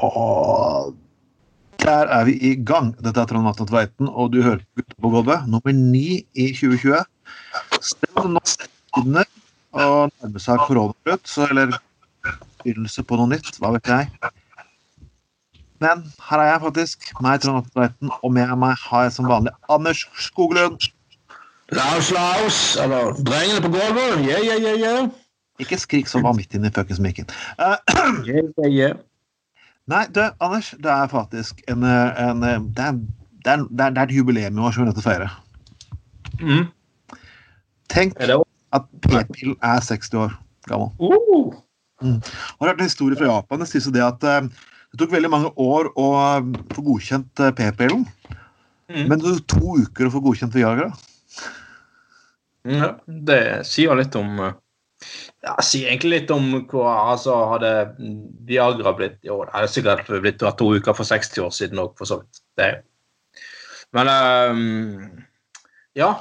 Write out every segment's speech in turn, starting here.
Og der er vi i gang. Dette er Trond Vatne Tveiten, og du hører på Gutta på gulvet. Nummer ni i 2020. Stemmen nå begynner å nærme seg koronabrudd, så eller begynnelse på noe nytt. Hva vet jeg. Men her er jeg faktisk, meg, Trond Vatne Tveiten, og med meg har jeg som vanlig Anders Skoglund. Laus, laus. Eller drengene på gulvet. Yeah, yeah, yeah, yeah. Ikke skrik så vanvittig inn i fuckings mikken. Uh, Yeah, yeah, yeah. Nei, du, Anders, det er faktisk en, en det, er, det, er, det, er, et jubileum i år som vi nødt til å feire. Mm. Tenk at p-pillen er 60 år gammel. uh. Har du hørt en historie fra Japan? Det sies det at eh, det tok veldig mange år å eh, få godkjent eh, p-pillen. Mm. Men det tok to uker å få godkjent Viagra. Ja, det sier litt om eh, Ja, sier egentlig litt om hva Altså, hadde Viagra blitt Jo, det hadde sikkert blitt to uker for 60 år siden òg, for så vidt. Det Men um, Ja.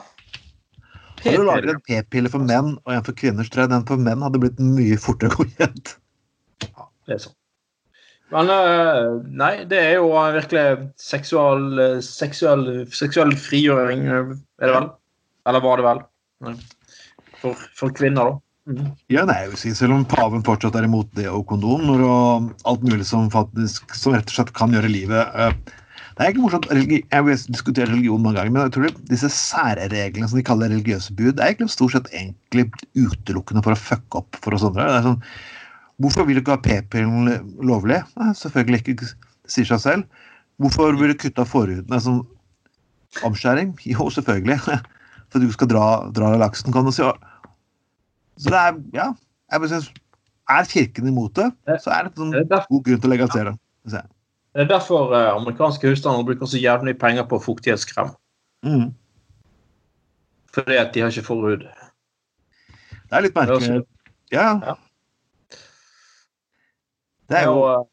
Hadde du laget en p-pille for menn og en for kvinner, tror jeg den for menn hadde blitt mye fortere godkjent. Ja, det er sånn. Men uh, nei, det er jo virkelig seksual, seksual, seksuell frigjøring, eh, er det vel? Eller var det vel? For, for kvinner, da. Ja, nei, jeg vil si, Selv om paven fortsatt er imot det og kondomer og alt mulig som faktisk som rett og slett kan gjøre livet uh, Det er ikke morsomt, Jeg har diskutert religion mange ganger, men jeg tror det, disse særreglene som de kaller religiøse bud, det er egentlig stort sett egentlig utelukkende for å fucke opp for oss andre. Det er sånn, Hvorfor vil du ikke ha p-pillen lovlig? Nei, selvfølgelig ikke. Det sier seg selv. Hvorfor vil du kutte av forhuden? Sånn, omskjæring? Jo, selvfølgelig. For du skal dra, dra laksen, kan du si. Så det er Ja. Jeg bare synes, Er Kirken imot det, så er det en Det god grunn til å legalisere det. Det er derfor eh, amerikanske husstander bruker så jævlig mye penger på fuktighetskrem. Mm. Fordi at de har ikke forhud. Det er litt Det er merkelig. Ja. Ja. Det er jo eh,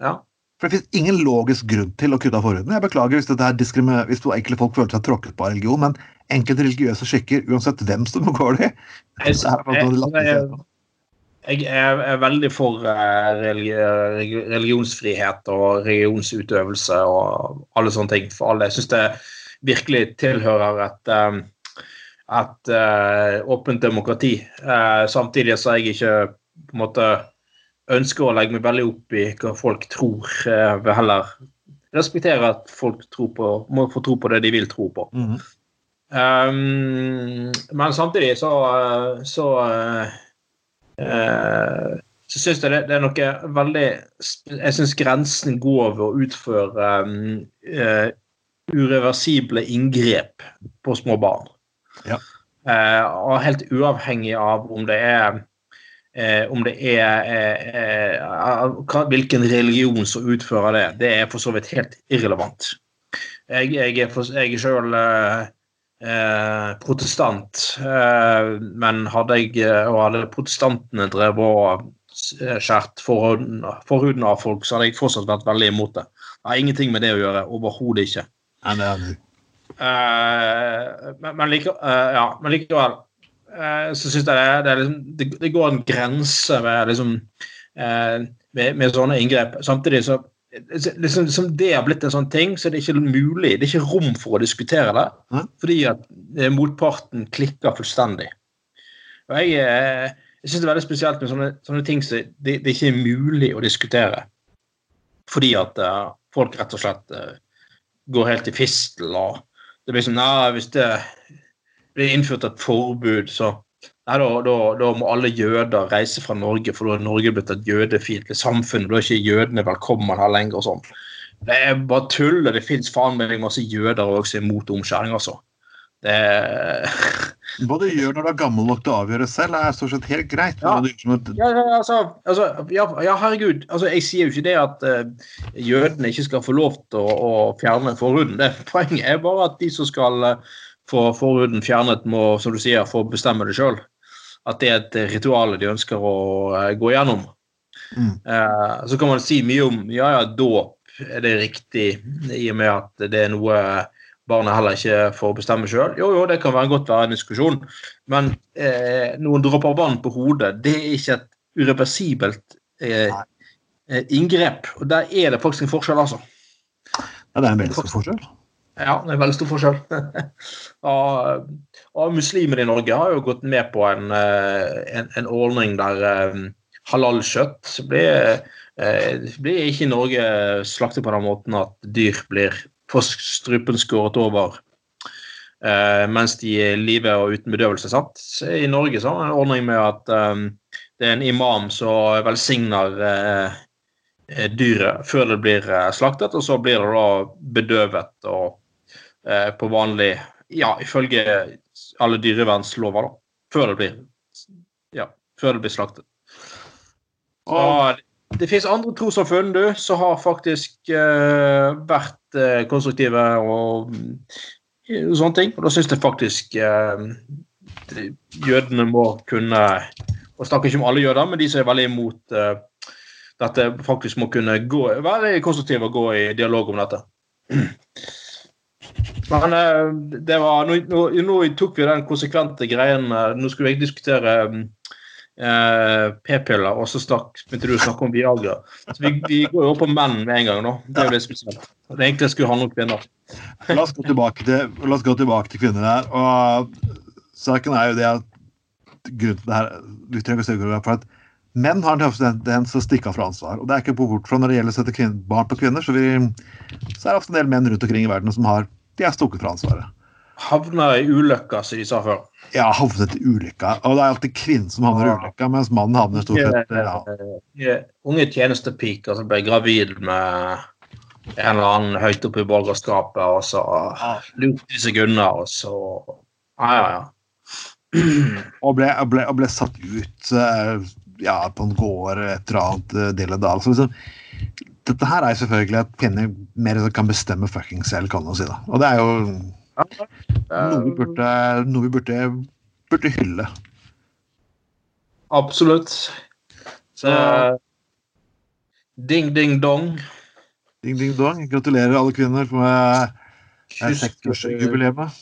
ja. For det finnes ingen logisk grunn til å kutte av forhuden. Jeg beklager hvis, dette er hvis to enkelte folk føler seg tråkket på av religion, men enkelte religiøse skikker, uansett hvem som begår det, Jeg, er jeg, jeg er, er veldig for eh, religi relig- religionsfrihet og religionsutøvelse og alle sånne ting. For alle. Jeg syns det virkelig tilhører et, eh, et eh, åpent demokrati. Samtidig så jeg ikke på en måte ønsker å legge meg veldig opp i hva folk tror. Jeg vil heller respektere at folk tror på, må få tro på det de vil tro på. Mhm. Um, men samtidig så så uh, så syns jeg det, det er noe veldig Jeg syns grensen går ved å utføre um, uh, ureversible inngrep på små barn. Ja. Uh, og helt uavhengig av om det er eh, om det er eh, eh, hvilken religion som utfører det, det er for så vidt helt irrelevant. Jeg, jeg jeg sjøl eh, protestant, eh, men hadde jeg eh, og hadde protestantene drevet og eh, skjært forhuden, forhuden av folk, så hadde jeg fortsatt vært veldig imot det. Det har ingenting med det å gjøre. Overhodet ikke. Nei, er det. Eh, men, men, like, ja, men likevel så syns jeg det, det, er liksom, det, det går en grense ved, liksom, med, med sånne inngrep. Samtidig så liksom, som det har blitt en sånn ting, så er det ikke mulig, det er ikke rom for å diskutere det. Mm. Fordi at eh, motparten klikker fullstendig. Og jeg, eh, jeg syns det er veldig spesielt med sånne, sånne ting som det, det ikke er mulig å diskutere. Fordi at eh, folk rett og slett eh, går helt i fistel. og det blir sånn, nei, Hvis det blir innført et forbud, så nei, da, da, da må alle jøder reise fra Norge, for da er Norge blitt et jødefiendtlig samfunn. Da er ikke jødene velkommen her lenger. og sånn. Det er bare tull. og Det fins faen meg masse jøder også som er mot omskjæring, altså. Det Hva du gjør når du er gammel nok til å avgjøre selv, er stort sett helt greit. Ja. Ja, ja, altså, altså ja, ja, herregud. Altså, jeg sier jo ikke det at uh, jødene ikke skal få lov til å, å fjerne forhuden. Det, poenget er bare at de som skal uh, få forhuden fjernet, må som du sier, få bestemme det sjøl. At det er et ritual de ønsker å eh, gå gjennom. Mm. Eh, så kan man si mye om ja, ja, dåp er det riktig, i og med at det er noe barnet heller ikke får bestemme sjøl. Jo, jo, det kan være godt være en diskusjon, men eh, noen dråper vann på hodet, det er ikke et irreversibelt eh, eh, inngrep. Og der er det faktisk en forskjell, altså. Ja, det er en veldig stor forskjell. Ja, det er en veldig stor forskjell. og, og muslimer i Norge har jo gått med på en, eh, en, en ordning der um, halalkjøtt blir, uh, blir ikke i Norge slaktet på den måten at dyr blir på strupen skåret over mens de er i live og uten bedøvelse. sant? I Norge så har man en ordning med at det er en imam som velsigner dyret før det blir slaktet, og så blir det da bedøvet og eh, på vanlig Ja, ifølge alle dyrevernslover, da. Før det blir Ja, før det blir slaktet. Og det finnes andre trossamfunn du, som har faktisk eh, vært eh, konstruktive og og, sånne ting. Og da syns jeg faktisk eh, jødene må kunne Og snakker ikke om alle jøder, men de som er veldig imot eh, dette, faktisk må kunne gå, være konstruktive og gå i dialog om dette. Men eh, det var, nå, nå, nå, tok vi den konsekvente greien. Eh, nå skulle vi diskutere eh, p-piller, og så snak, begynte du å snakke om Viagra. Så vi, vi går jo på menn med en gang nå. Det er jo det spesielt. Det egentlig skulle handle om kvinner. La oss gå tilbake til, la oss gå tilbake til kvinner her. Og saken er jo det at grunnen til det her du trenger å sørge for at Menn har en tendens til å stikke av fra ansvar. og det er ikke bort fra Når det gjelder å sette barn på kvinner, så, vi, så er det ofte en del menn rundt omkring i verden som har de er stukket fra ansvaret. Havna i ulykka, som de sa før. Ja, havnet i ulykka. Og det er alltid kvinnen som havner i ulykka, mens mannen havner stort sett ja. Unge tjenestepiker som ble gravid med en eller annen høyt oppe i borgerskapet, og så lurte de seg unna, og så Ja, ja, ja. og, ble, ble, ble satt ut eh, ja, på en gård et eller annet eh, del av dalen. Så liksom, dette her er selvfølgelig at kvinner mer kan bestemme fucking selv, kan man si. da. Og det er jo noe vi burde, noe vi burde, burde hylle. Absolutt. Så Ding, ding, dong. Ding, ding, dong. Gratulerer alle kvinner med seksårsjubileet.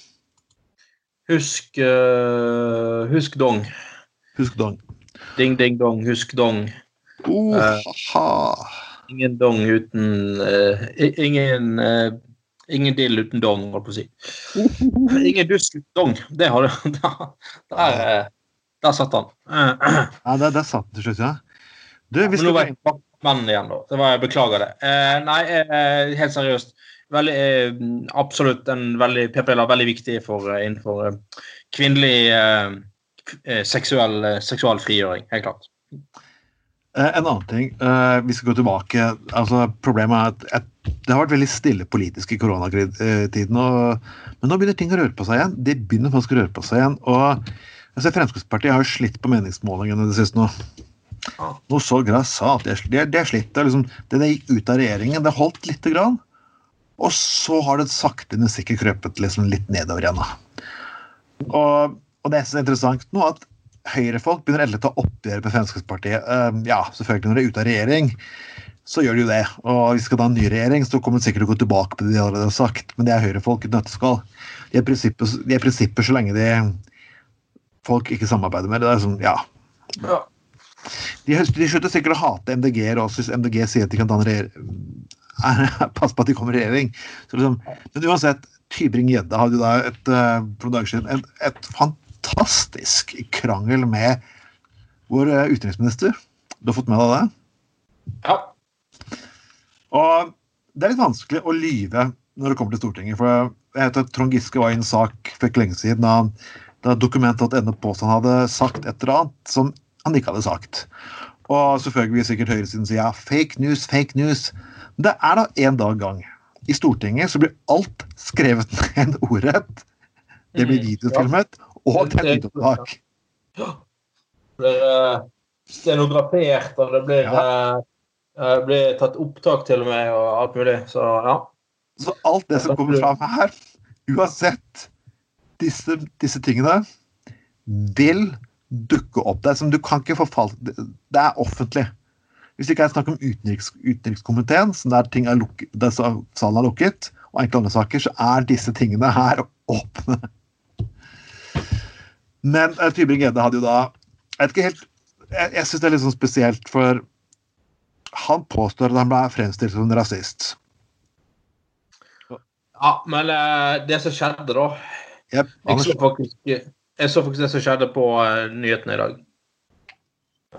Husk uh, Husk dong. Husk dong. Ding, ding, dong. Husk dong. Uh, uh, Ingen dong uten uh, Ingen uh, Ingen dill uten dong, holdt på å si. Ingen dusk uten dong. Det har du. Der, der, der satt han. ja, der, der satt han til slutt, ja. Du, vi skal... Nå var jeg bak mannen igjen, da. Det var, jeg beklager det. Uh, nei, uh, helt seriøst. Veldig, uh, absolutt en veldig PPL er veldig viktig for, innenfor kvinnelig seksuell, frigjøring Helt klart. Eh, en annen ting. Uh, vi skal gå tilbake. altså Problemet er at, det har vært veldig stille politisk i koronatiden. Og, men nå begynner ting å røre på seg igjen. De begynner faktisk å røre på seg igjen. og altså, Fremskrittspartiet har jo slitt på meningsmålingene det siste nå. Noe så grassat. De det er slitt. Det, liksom, det, de gikk ut av regjeringen, det holdt lite grann. Og så har det sakte, men sikkert krøpet liksom litt nedover igjen. Og, og det er så interessant nå, at høyrefolk begynner endelig å ta oppgjør med Fremskrittspartiet. Uh, ja, selvfølgelig når de er ute av regjering, så gjør de jo det. Og hvis vi skal ta en ny regjering, så kommer de sikkert til å gå tilbake på det de allerede har sagt. Men det er Høyre-folk i et nøtteskall. De er de er prinsipper så lenge de folk ikke samarbeider med. Det er sånn, ja. ja. De, de slutter sikkert å hate MDG-er også hvis MDG sier at de kan danne regjering. Pass på at de kommer i regjering. Liksom, men uansett, Tybring-Gjedde hadde jo da et, uh, et, et fantastisk krangel med vår eh, utenriksminister. Du har fått med deg det? Ja. Og det er litt vanskelig å lyve når det kommer til Stortinget. For jeg vet at Trond Giske var i en sak for ikke lenge siden da, da dokument.no påstod han hadde sagt et eller annet som han ikke hadde sagt. Og selvfølgelig vil sikkert høyresiden si ja, fake news, fake news. Men det er da en dag gang. I Stortinget så blir alt skrevet ned ordrett. Det blir mm, videofilmet, og lydopptak. Det blir uh, stenografert, og det blir, ja. uh, blir tatt opptak til og med, og alt mulig. Så ja. Så alt det som kommer fram her, uansett disse, disse tingene, vil dukke opp. Det er som du kan ikke forfalle Det er offentlig. Hvis det ikke er snakk om utenriks, utenrikskomiteen, der, ting er lukket, der salen er lukket, og enkelte andre saker, så er disse tingene her åpne. Men uh, Tybring-Gjedde hadde jo da Jeg vet ikke helt Jeg, jeg syns det er litt sånn spesielt, for han påstår at han ble fremstilt som en rasist. Ja, men uh, det som skjedde, da Yep, jeg, så faktisk, jeg så faktisk det som skjedde på uh, nyhetene i dag.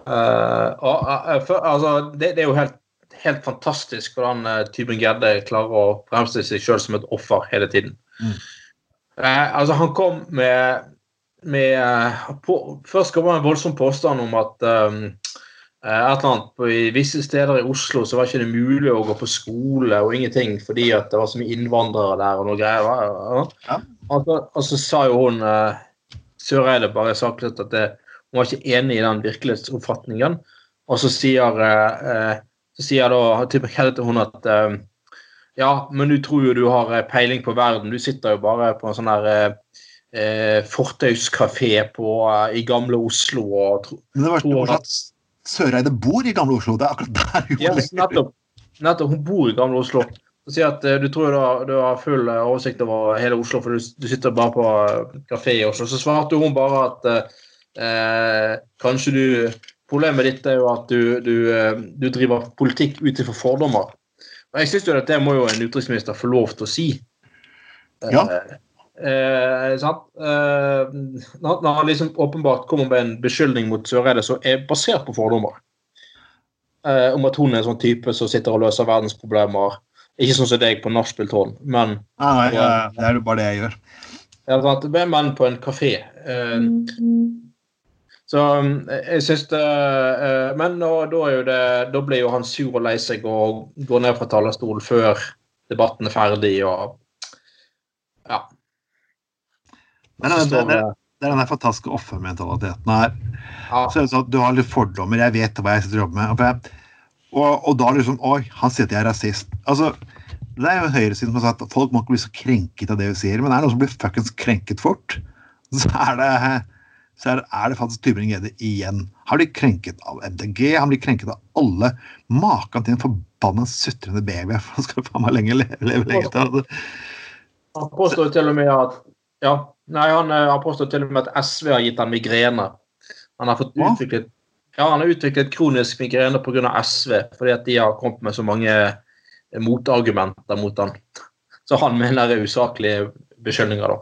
Uh, for, altså, det, det, er jo helt, helt fantastisk hvordan Tybring-Gedde klarer å fremstille seg sjøl som et offer hele tiden. Mm. altså, han kom med, med på, Først kom det en voldsom påstand om at um, et eller annet på, I visse steder i Oslo så var ikke det mulig å gå på skole og ingenting fordi at det var så mye innvandrere der og noe greier. Ja. Og, så, og, så, sa jo hun uh, Søreide bare saklig at det, hun var ikke enig i den virkelighetsoppfatningen. Og så sier, uh, så sier da til hun at uh, ja, men du tror jo du har peiling på verden. Du sitter jo bare på en sånn her uh, fortauskafé i gamle Oslo og Men det verste er at Søreide bor i gamle Oslo. Det er akkurat der hun yes, nettopp. nettopp. Hun bor i gamle Oslo. og sier at uh, du tror du har, du har, full uh, oversikt over hele Oslo, for du, du sitter bare på kafé i Oslo. Så svarte hun bare at kanskje du Problemet ditt er jo at du, du, du driver politikk ut ifra fordommer. Og jeg syns jo at det må jo en utenriksminister få lov til å si. Ja. Eh, eh, når han liksom åpenbart kommer med en beskyldning mot Søreide som er basert på fordommer. Eh, om at hun er en sånn type som sitter og løser verdensproblemer ikke sånn som deg på nachspiel-tårn, men ah, nei, ja, Det er jo bare det jeg gjør. Ja, sant? Men på en kafé. Eh, så jeg syns det eh, Men nå, da, er jo det, da blir jo han sur og lei seg og går ned fra talerstolen før debatten er ferdig og Ja. Men det, det, det, det er den fantastiske offermentaliteten her. Ja. Så er det Du har litt fordommer. Jeg vet hva jeg sitter og jobber med. Og, og da liksom Oi, han sier at jeg er rasist. Altså, det er jo høyresiden som har sagt at folk må ikke bli så krenket av det vi sier. Men er det noen som blir fuckings krenket fort, så er det, så er det, er det faktisk Tybring-Gjedde igjen. Han blir krenket av MDG, han blir krenket av alle. Maken til en forbanna sutrende baby. Han skal faen meg lenge leve, leve lenge til. Han påstår til og med at ja, nei, han, har påstått til og med at SV har gitt han migrene. Han har fått utviklet ja, han har utviklet kronisk migrene pga. SV, fordi at de har kommet med så mange motargumenter mot han. Så han mener det er usaklige beskyldninger, da.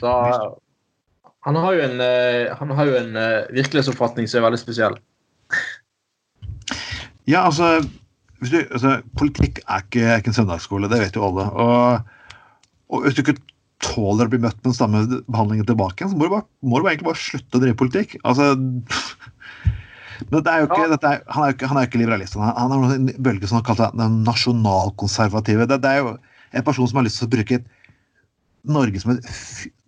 Så han har jo en, eh, han har jo en eh, virkelighetsoppfatning som er veldig spesiell. Ja, altså, du, altså Politikk er ikke, er ikke, en søndagsskole, det vet jo alle. Og, og hvis du ikke tåler å bli møtt med den samme behandlingen tilbake, så må du, bare, må du bare egentlig bare slutte å drive politikk. Altså, men det er jo ikke, ja. er, han, er jo ikke, han er jo ikke liberalist. Han, han er en bølge som har kalt seg den nasjonalkonservative. Det, det, er jo en person som har lyst til å bruke Norge som et,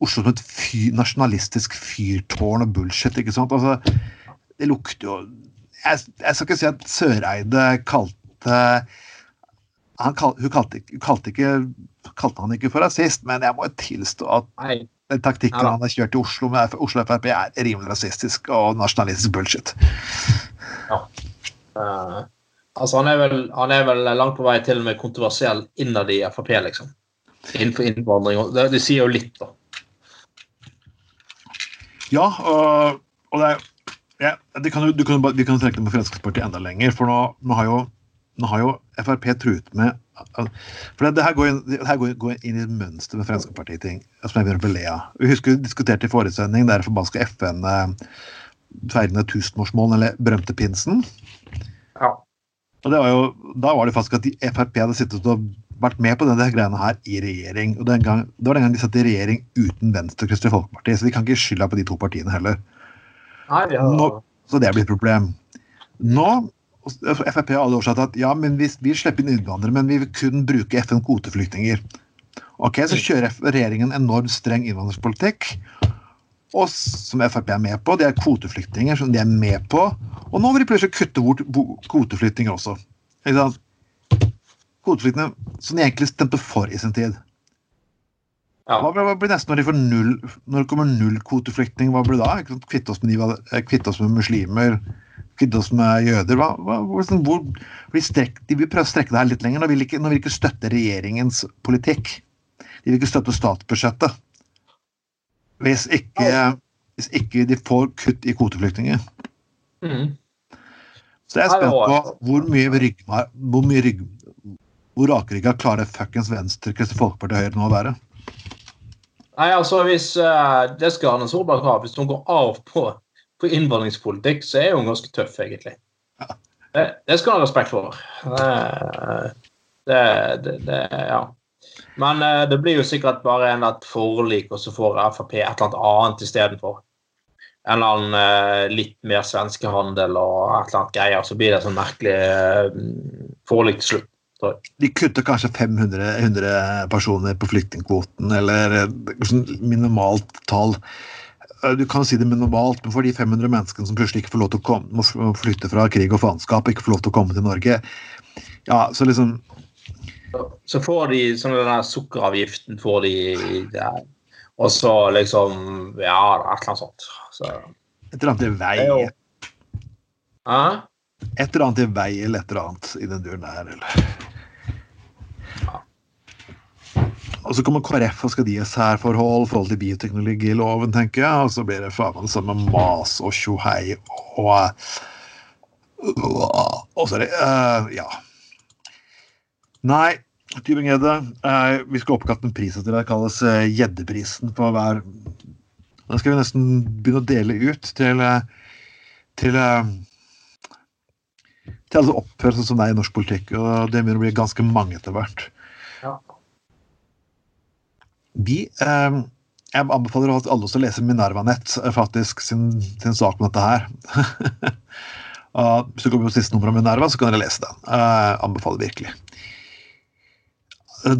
Oslo som et fyr, nasjonalistisk fyrtårn og bullshit. ikke sant? Altså, det lukter jo jeg, jeg, skal ikke si at Søreide kalte han kal, Hun kalte, kalte, ikke, kalte han ikke for rasist, men jeg må tilstå at Nei den taktikken ja, han har kjørt i Oslo med Oslo Frp, er rimelig rasistisk og nasjonalistisk bullshit. Ja. Uh, altså, han er, vel, han er, vel, langt på vei til og med kontroversiell innad i Frp, liksom. Innenfor innvandring. Det, det sier jo litt, da. Ja, og, og det er ja, det kan, du kan, Vi kan trekke det med Fremskrittspartiet enda lenger. For nå, nå, har jo, nå har jo Frp truet med for det, det, her, går inn, det her går, går inn i et mønster med Fremskrittspartiet-ting som jeg begynner å le av. Vi husker vi diskuterte i forrige sending det forbanska FN eh, feirende tusenårsmålen, eller berømte pinsen. Ja. Og det var jo, Da var det faktisk at de, Frp hadde sittet og vært med på denne greiene her i regjering. og gang, Det var den gang de satt i regjering uten Venstre og Kristelig Folkeparti, så de kan ikke skylda på de to partiene heller. Nei, ja. Nå, så det blitt et problem. Nå Frp hadde oversatt at ja, men vi, vi slipper inn innvandrere, men vi vil kun bruke FN kvoteflyktninger. Ok, Så kjører regjeringen enormt streng innvandringspolitikk, og som Frp er med på. Det er kvoteflyktninger som de er med på. Og nå vil de plutselig kutte bort kvoteflyktninger også. Ikke sant? Som de egentlig stemte for i sin tid. Hva blir nesten når de får null, når det kommer null kvoteflyktninger? Hva blir det da? Kvitte oss, kvitte oss med muslimer? Kvitte oss med jøder. Hva, hva, hvor, hvor strek, de vil prøve å strekke det her litt lenger. Nå vil, ikke, nå vil ikke støtte regjeringens politikk. De vil ikke støtte statsbudsjettet. Hvis ikke, hvis ikke de får kutt i kvoteflyktninger. Mm. Så jeg er spent på hvor mye rygg, hvor mye rygg, hvor rakrygga klarer fuckings Venstre, Kristelig Folkeparti og Høyre nå å være. Nei, altså hvis uh, Det skal Erna Solberg ha. Hvis hun går av på, på innvandringspolitikk, så er hun ganske tøff, egentlig. Det, det, skal hun ha respekt for. Det, det, det Ja. Men uh, det blir jo sikkert bare en et forlik, og så får Frp et eller annet annet istedenfor. En eller annen uh, litt mer svenskehandel og et eller annet greier. Så blir det sånn merkelig forlik til slutt. De kutter kanskje 500 personer på flyktningkvoten, eller eh, sånn minimalt tall. Eh, du kan si det minimalt, men for de 500 menneskene som plutselig ikke får lov til å komme, må flytte fra krig og faenskap, ikke får lov til å komme til Norge Ja, så liksom Så får de sånn den der sukkeravgiften får de der. Og så liksom Ja, et eller annet sånt. Så. Et eller annet i vei. Et eller annet i vei eller et eller annet i den duren der, eller Og så kommer KrF og skal de ha særforhold i forhold til bioteknologiloven, tenker jeg. Og så blir det faen meg det samme mas og tjohei og Og så er det uh, Ja. Nei, Tybing-Gjedde, uh, vi skal oppkalt en pris etter deg. Kalles uh, Gjeddeprisen på hver Den skal vi nesten begynne å dele ut til til til alle som oppfører seg som deg i norsk politikk. Og det begynner å bli ganske mange etter hvert. Vi eh, Jeg anbefaler alle å lese Minerva-nett, eh, faktisk, sin, sin, sak om dette her. og hvis du kommer på siste nummer av Minerva, så kan dere lese den. Eh, anbefaler virkelig.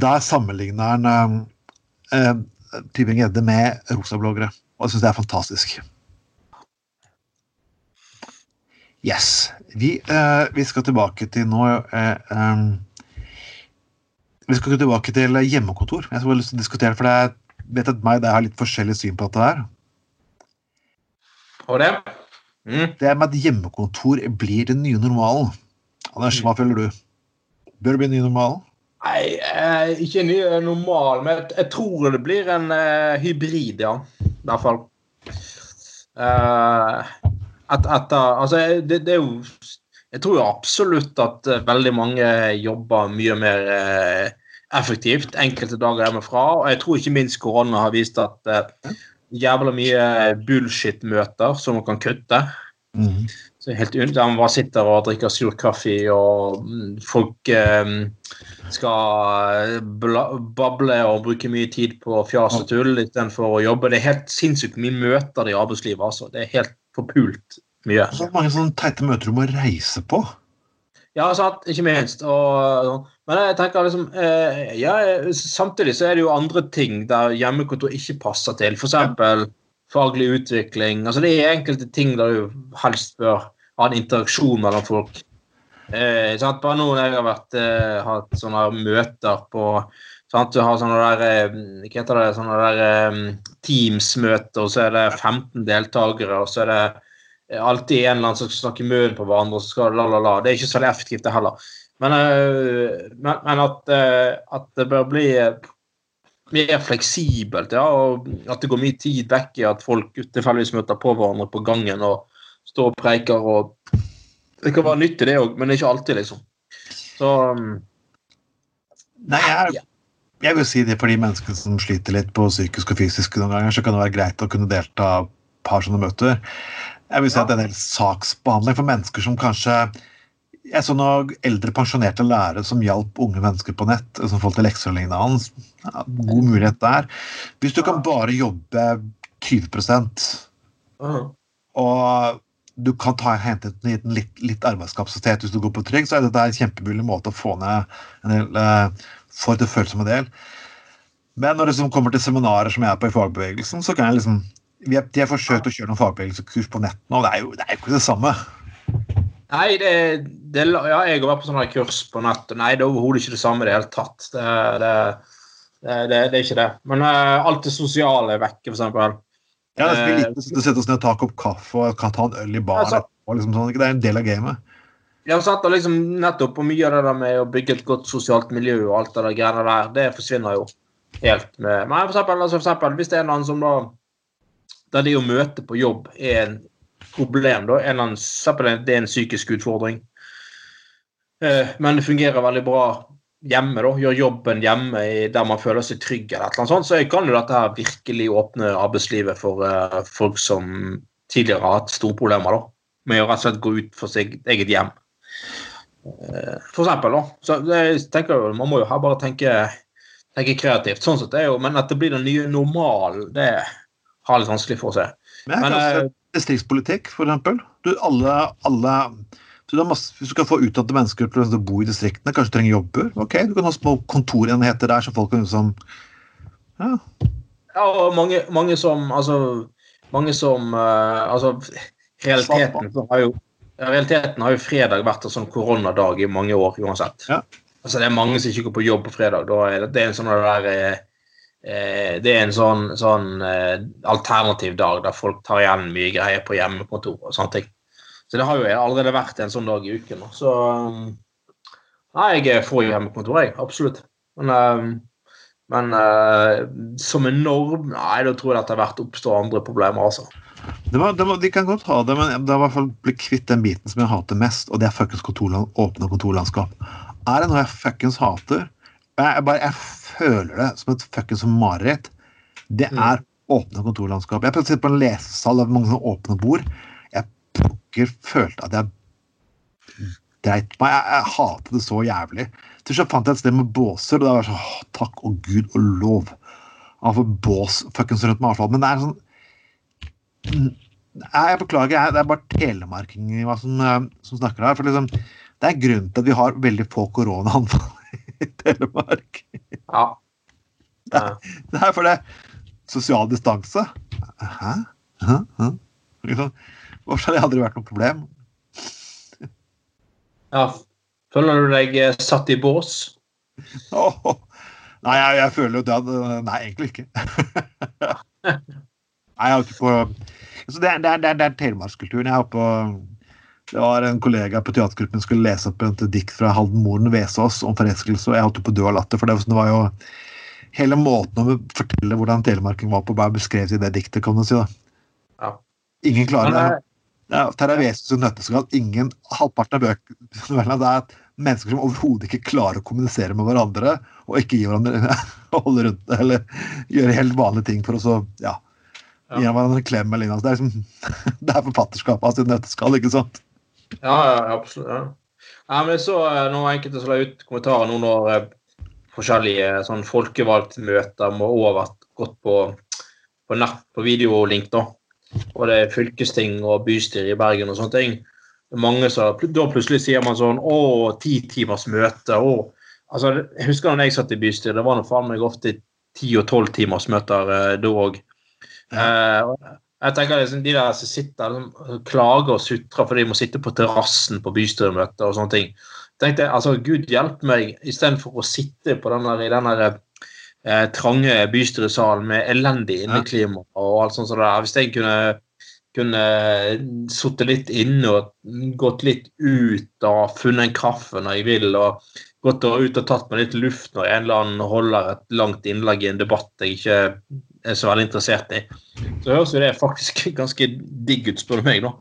Der sammenligner han eh, eh Tybring-Gjedde med rosabloggere, og jeg syns det er fantastisk. Yes. Vi, eh, vi, skal tilbake til nå um, Vi skal tilbake til hjemmekontor. Jeg har lyst til å diskutere, for jeg vet at meg det har litt forskjellig syn på dette her. Og det? Mm. Det med at hjemmekontor blir den nye normalen. Anders, hva føler du? Bør det bli den nye normalen? Nei, eh, ikke ny normal, men jeg, tror det blir en uh, hybrid, ja. I hvert fall. Et, etter Altså, det, det, er jo Jeg tror jo absolutt at eh, veldig mange jobber mye mer eh, effektivt enkelte dager hjemmefra. Og jeg tror ikke minst korona har vist at uh, jævla mye bullshit-møter som man kan kutte. Mm. Så helt Der man bare sitter og drikker sur kaffe, og mm, folk eh, skal bla, bable og bruke mye tid på fjas og tull istedenfor å jobbe. Det er helt sinnssykt mye møter i arbeidslivet. altså. Det er helt forpult mye. Så mange sånne teite møter du må reise på. Ja, sant. Ikke minst. Og. Men jeg tenker liksom eh, ja, Samtidig så er det jo andre ting der hjemmekontor ikke passer til. F.eks. Ja. faglig utvikling. Altså Det er enkelte ting der du helst bør ha en interaksjon mellom folk. Eh, sant? Bare når jeg har vært, eh, hatt sånne møter på sant? Du har sånne der, eh, hva heter det, sånne der eh, Teams-møter, og så er det 15 deltakere, og så er det alltid en eller annen som snakker munnen på hverandre, og så skal la, la, la. Det er ikke så veldig effektivt, det heller. Men, uh, men, men at, uh, at, det bør bli uh, mer fleksibelt, ja, og at det går mye tid vekk i at folk tilfeldigvis møter på hverandre på gangen og står og preiker og Det kan være nyttig, det òg, men ikke alltid, liksom. Så um, Nei, jeg, jeg vil si det for de menneskene som sliter litt på psykisk og fysisk noen ganger, så kan det være greit å kunne delta et par sånne møter. Jeg vil si at det er en del saksbehandling for mennesker som kanskje Jeg så noen eldre pensjonerte lærere som hjalp unge mennesker på nett. som folk til lekser og lignende. Ja, god mulighet der. Hvis du kan bare jobbe 20% og du kan ta, hente litt, litt, arbeidskapasitet hvis du går på trygg, så er dette en kjempemulig måte å få ned en del, uh, få til følsomme del. Men når det liksom kommer til seminarer som jeg er på i fagbevegelsen, så kan jeg liksom har, de har forsøkt å kjøre noen fagbevegelseskurs på nett nå, det er jo, det er jo ikke det samme. Nei, det, det, ja, jeg har vært på sånne kurs på nett, og nei, det er overhodet ikke det samme i det hele tatt. Det, det, det, er ikke det. Men uh, alt det sosiale er vekke, f.eks. Ja, det blir litt å sette oss ned og ta en kopp kaffe og kan ta en øl i baren. Ja, liksom sånn, det er en del av gamet. Ja, og liksom nettopp og mye av det der med å bygge et godt sosialt miljø og alt det der greiene der, det forsvinner jo helt med Men for eksempel, altså for eksempel hvis det er noen som da der det å møte på jobb er en problem. da, en annen, Det er en psykisk utfordring. Eh, men det fungerer veldig bra hjemme. da, Gjør jobben hjemme der man føler seg trygg. eller noe sånt, Så jeg kan jo dette her virkelig åpne arbeidslivet for uh, folk som tidligere har hatt store problemer da, med å rett og slett gå ut for sitt eget hjem. Uh, for eksempel, da. Så jeg tenker Man må jo her bare tenke, tenke kreativt. sånn sett er jo, Men at det blir den nye normalen, det har litt vanskelig for å se. Men, men uh, Distriktspolitikk, eksempel. Du, alle, alle du masse, hvis du kan få utdannede mennesker til å bo i distriktene, kanskje trenger jobber, ok, du kan ha små kontorenheter der så folk kan liksom Ja. ja og mange, mange, som Altså, mange som uh, Altså, realiteten har jo realiteten har jo fredag vært en sånn koronadag i mange år uansett. Ja. Altså, det er mange som ikke går på jobb på fredag. Da er det, det er en sånn der eh, eh, det er en sånn, sånn eh, alternativ dag der folk tar igjen mye greier på hjemmekontor og sånne ting. Så det har jo allerede vært en sånn dag i uken. Så um, Nei, jeg får jo hjemmekontor, jeg. Absolutt. Men, um, men uh, som en norm Nei, da tror jeg det har vært oppstå andre problemer, altså. Det var, det var, de kan godt ha det, men det er i hvert fall bli kvitt den biten som jeg hater mest, og det er fuckings kontorland, åpne kontorlandskap. Er det noe jeg fuckings hater? Jeg, bare, jeg føler det som et fuckings mareritt. Det mm. er mm. åpne kontorlandskap. Jeg sitter på en lesesal av mange åpne bord Jeg pokker følte at jeg dreit meg. Jeg, jeg hater det så jævlig. Til slutt fant jeg et sted med båser, og da var sånn Takk og gud og lov. Han får bås fuckings rundt meg, i hvert fall. Men det er sånn Jeg beklager, jeg, det er bare telemarkingen som, eh, som snakker her. For liksom, det er grunnen til at vi har veldig få koronaanfall Telemark. Ja. Det det er fordi sosial distanse. Hæ? Hæ? Hæ? Liksom. Hvorfor har det aldri vært noe problem? Ja, Føler du deg eh, satt i bås? Oh, nei, jeg, jeg, føler jo det at Nei, egentlig ikke. nei, jeg har ikke på altså, Det er, det er, det er telemarkskulturen. Jeg har på det var En kollega på teatergruppen skulle lese opp et dikt fra Halden Vesaas om forelskelse, og jeg holdt på å dø av latter. for det, det var jo Hele måten å fortelle hvordan telemarking var på, bare beskrevet i det diktet. kan du si da. Ja. Ingen klarer det. Ja, Terravesus og nøtteskall. Ingen halvparten av bøkene det er mennesker som overhodet ikke klarer å kommunisere med hverandre og ikke gi hverandre holde rundt eller gjøre helt vanlige ting for å så, ja, gi hverandre en klem eller noe. Det er, liksom, det er forfatterskapet av sitt nøtteskall, ikke sant? Ja, ja absolutt. Ja. ja men jeg så eh, noen enkelte som la ut kommentarer nå når eh, forskjellige sånn folkevalgtmøter må over gått på, på nett, på videolink, da og det er fylkesting og bystyre i Bergen og sånne ting. Mange som, Da plutselig sier man sånn Å, ti timers møte. Å. Altså, jeg husker da jeg satt i bystyret, det var nå faen meg ofte ti og tolv timers møter eh, da òg. Eh, jeg tenker liksom, De der som sitter liksom, klager og sutrer fordi de må sitte på terrassen på bystyremøter og sånne ting. tenkte jeg, altså, Gud hjelpe meg, istedenfor å sitte på den der, i den der eh, trange bystyresalen med elendig inneklima og alt sånt. Så der. Hvis jeg kunne, kunne sittet litt inne og gått litt ut og funnet en kaffe når jeg vil, og gått ut og tatt meg litt luft når en eller annen holder et langt innlegg i en debatt jeg ikke er så veldig interessert i, så høres jo det faktisk ganske digg ut, spør du meg, nå.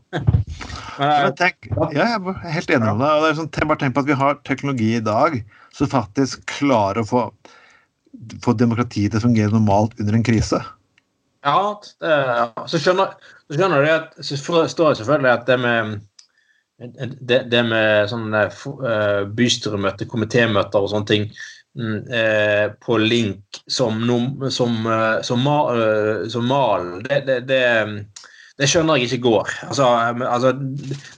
Men, tenk, ja, jeg er helt enig med deg. Sånn, bare tenk på at vi har teknologi i dag som faktisk klarer å få få demokratiet til å fungere normalt under en krise? Ja, det, så skjønner, så skjønner du at så forstår jeg selvfølgelig at det med det, det med sånne uh, bystyremøter, komitémøter og sånne ting eh, på link som, som, uh, som, uh, som malen. det, det, det, det, skjønner jeg ikke går. Altså, altså,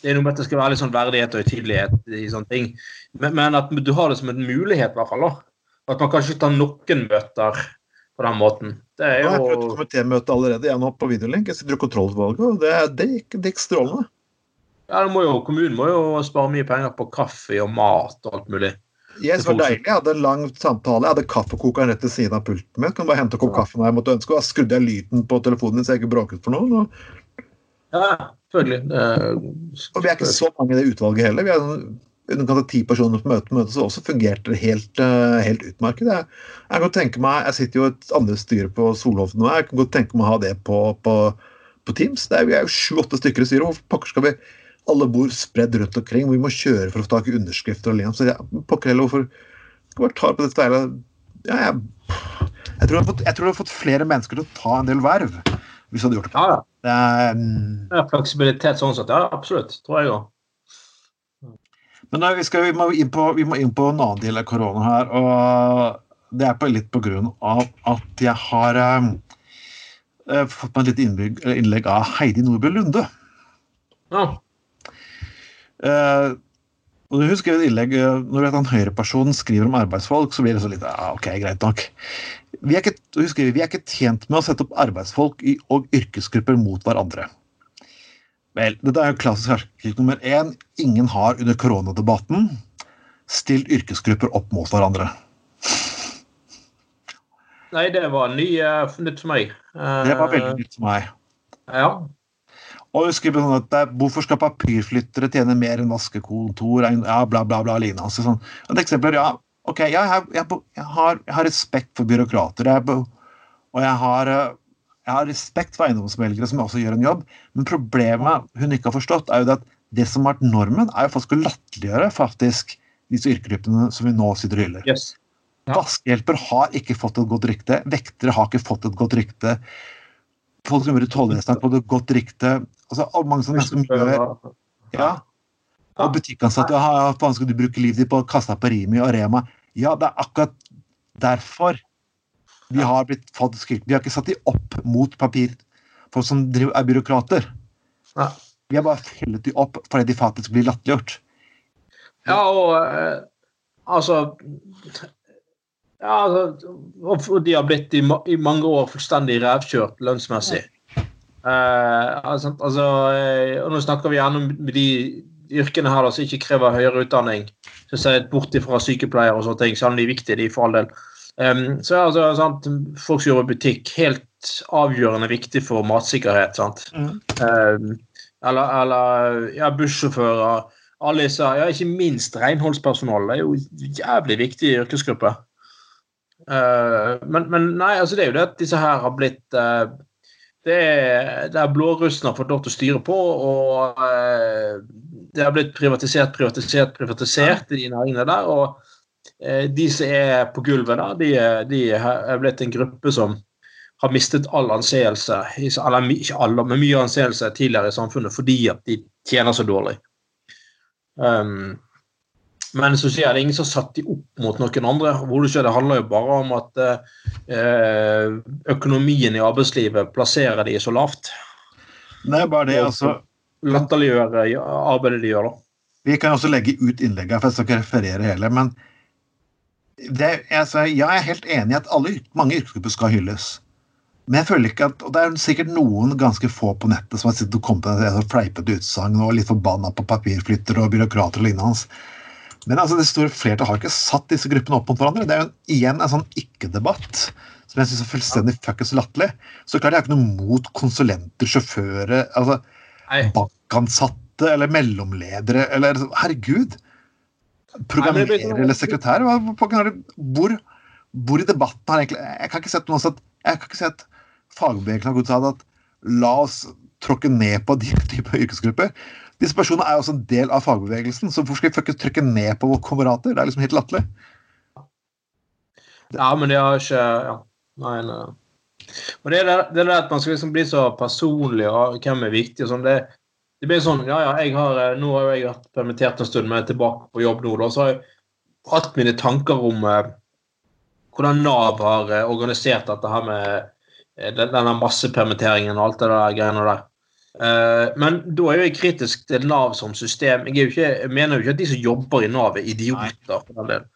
det er noe med at det skal være litt sånn verdighet og høytidelighet i sånne ting. Men, men, at du har det som en mulighet, i hvert fall. da. At man kanskje tar noen møter på den måten. Det er jo Jeg har prøvd komitémøte allerede jeg nå på videolink. Jeg sitter i kontrollutvalget, og det, det, gikk, det gikk strålende. Ja, må jo, Kommunen må jo spare mye penger på kaffe og mat og alt mulig. Yes, var deilig. Jeg hadde en lang samtale. Jeg hadde kaffekokeren rett ved siden av pulten min. Kan bare hente opp kaffe når jeg måtte ønske. Og da skrudde jeg lyden på telefonen min så jeg ikke bråket for noe. Ja, selvfølgelig. Det... Og vi er ikke så mange i det utvalget heller. Vi er underkant av ti personer på møte, møte, så også fungerte det helt, uh, helt utmerket. Jeg, jeg, kan tenke meg, jeg sitter jo i et andre styre på Solhoven nå. Jeg kan godt tenke meg å ha det på, på, på Teams. Det er, vi er jo sju-åtte stykker i styret. Hvorfor pokker skal vi alle bor spredd rundt omkring? Vi må kjøre for å få tak i underskrifter og lignende. Så jeg, pokker heller, hvorfor jeg bare tar på dette hele ja, jeg, jeg, tror jeg, har fått, jeg tror jeg har fått flere mennesker til å ta en del verv hvis du hadde gjort det. Ja, det er, mm, Ja, fleksibilitet sånn sett. Ja, absolutt. Tror jeg òg. Men da, vi, skal, vi, må på, vi må inn på en annen del av korona her. og Det er på, litt på grunn av at jeg har eh, fått meg et lite innlegg av Heidi Nordbø Lunde. Ja. Eh, og du husker et innlegg eh, Når en høyreperson skriver om arbeidsfolk, så blir det så litt ja, ok, greit nok. Vi er ikke, husker, vi er ikke tjent med å sette opp arbeidsfolk i, og yrkesgrupper mot hverandre. Vel, dette er jo klassisk hersketeknikk nummer én. Ingen har under koronadebatten stilt yrkesgrupper opp mot hverandre. Nei, det var ny, uh, nytt for meg. Uh, Det var veldig nytt for meg. Ja. Og hun skriver sånn at er, Hvorfor skal papirflyttere tjene mer enn vaskekontor? Ja, bla, bla, bla. lignende. Altså, sånn. Et eksempel, ja, ok, jeg, jeg, jeg, jeg, har, jeg har respekt for byråkrater. Og jeg har, eh, har respekt for eiendomsmeldere som også gjør en jobb. Men problemet hun ikke har forstått, er jo det at det som har vært normen, er jo faktisk å latterliggjøre faktisk disse yrkesgruppene som vi nå sitter og hyller. Yes. Ja. Vaskehjelper har ikke fått et godt rykte. Vektere har ikke fått et godt rykte. Folk som jobber i tollvesenet har fått et godt rykte. Altså, mange sånne som gjør ja. Og butikkansatte har faen skal du bruke livet ditt på å kaste deg på Rimi og Rema? Ja, det er akkurat derfor de har blitt faktisk Vi har ikke satt de opp mot papir, folk som driver, er byråkrater. Vi har bare fellet de opp fordi de faktisk blir latterliggjort. Ja, og eh, altså Ja, altså, og de har blitt i, i mange år fullstendig revkjørt lønnsmessig. Eh, altså, altså, eh, og nå snakker vi gjerne om de yrkene her som ikke krever høyere utdanning. Så ser bort ifra sykepleiere og sånne ting, så er de viktige, de for all del. Um, så er altså, sant, folk som jobber i butikk, helt avgjørende viktig for matsikkerhet. sant? Um, eller, eller ja, bussjåfører. Alle disse, ja, ikke minst renholdspersonale. Det er jo jævlig viktig yrkesgrupper. Uh, men, men nei, altså det er jo det at disse her har blitt uh, det er, der er blårussen har fått lov til å styre på, og uh, det har blitt privatisert, privatisert, privatisert i de næringene der. Og uh, de som er på gulvet der, de, de er blitt en gruppe som har mistet all anseelse, eller ikke alle, men mye anseelse tidligere i samfunnet fordi at de tjener så dårlig. Um, men så sier det er ingen som satt de opp mot noen andre. Hvor det, skjer, det handler jo bare om at eh, økonomien i arbeidslivet plasserer de så lavt. Det er bare det, altså. Latterliggjøre eh, arbeidet de gjør, da. Vi kan også legge ut innlegget, for jeg skal ikke referere hele. Men det, altså, jeg er helt enig i at alle, mange yrkesgrupper skal hylles. Men jeg føler ikke at, og det er sikkert noen ganske få på nettet som har sittet og kommet med et fleipete utsagn og litt forbanna på papirflyttere og byråkrater og lignende. Men altså, det store flertallet har ikke satt disse gruppene opp mot hverandre. Det er jo en, igjen en sånn ikke-debatt som jeg syns er fullstendig fuckings latterlig. Så klart jeg har ikke noe mot konsulenter, sjåfører, altså Nei. bankansatte eller mellomledere eller Herregud! Programmerer eller sekretær? Hvor, hvor i debatten har egentlig Jeg kan ikke se noe sagt Jeg kan ikke se at fagbevegelsen har gått og sagt at la oss tråkke ned på de type yrkesgrupper. Disse personene er jo også en del av fagbevegelsen, så hvorfor skal vi trykke ned på våre kamerater? Det er liksom helt latterlig. Ja, men de har ikke ja. Nei, nei. Og det er det, det er det at man skal liksom bli så personlig, og hvem er viktig og sånn. Det, det blir sånn Ja, ja, jeg har, eh, nå har jeg vært permittert en stund, men jeg er tilbake på jobb nå. Da, så har jeg hatt mine tanker om eh, hvordan Nav har eh, organisert dette her med eh, den- denne massepermitteringen og alt det der greiene der. Eh, men da er jo jeg kritisk til Nav som system. Jeg, ikke, jeg mener jo ikke at de som jobber i Nav, er idioter. for den del.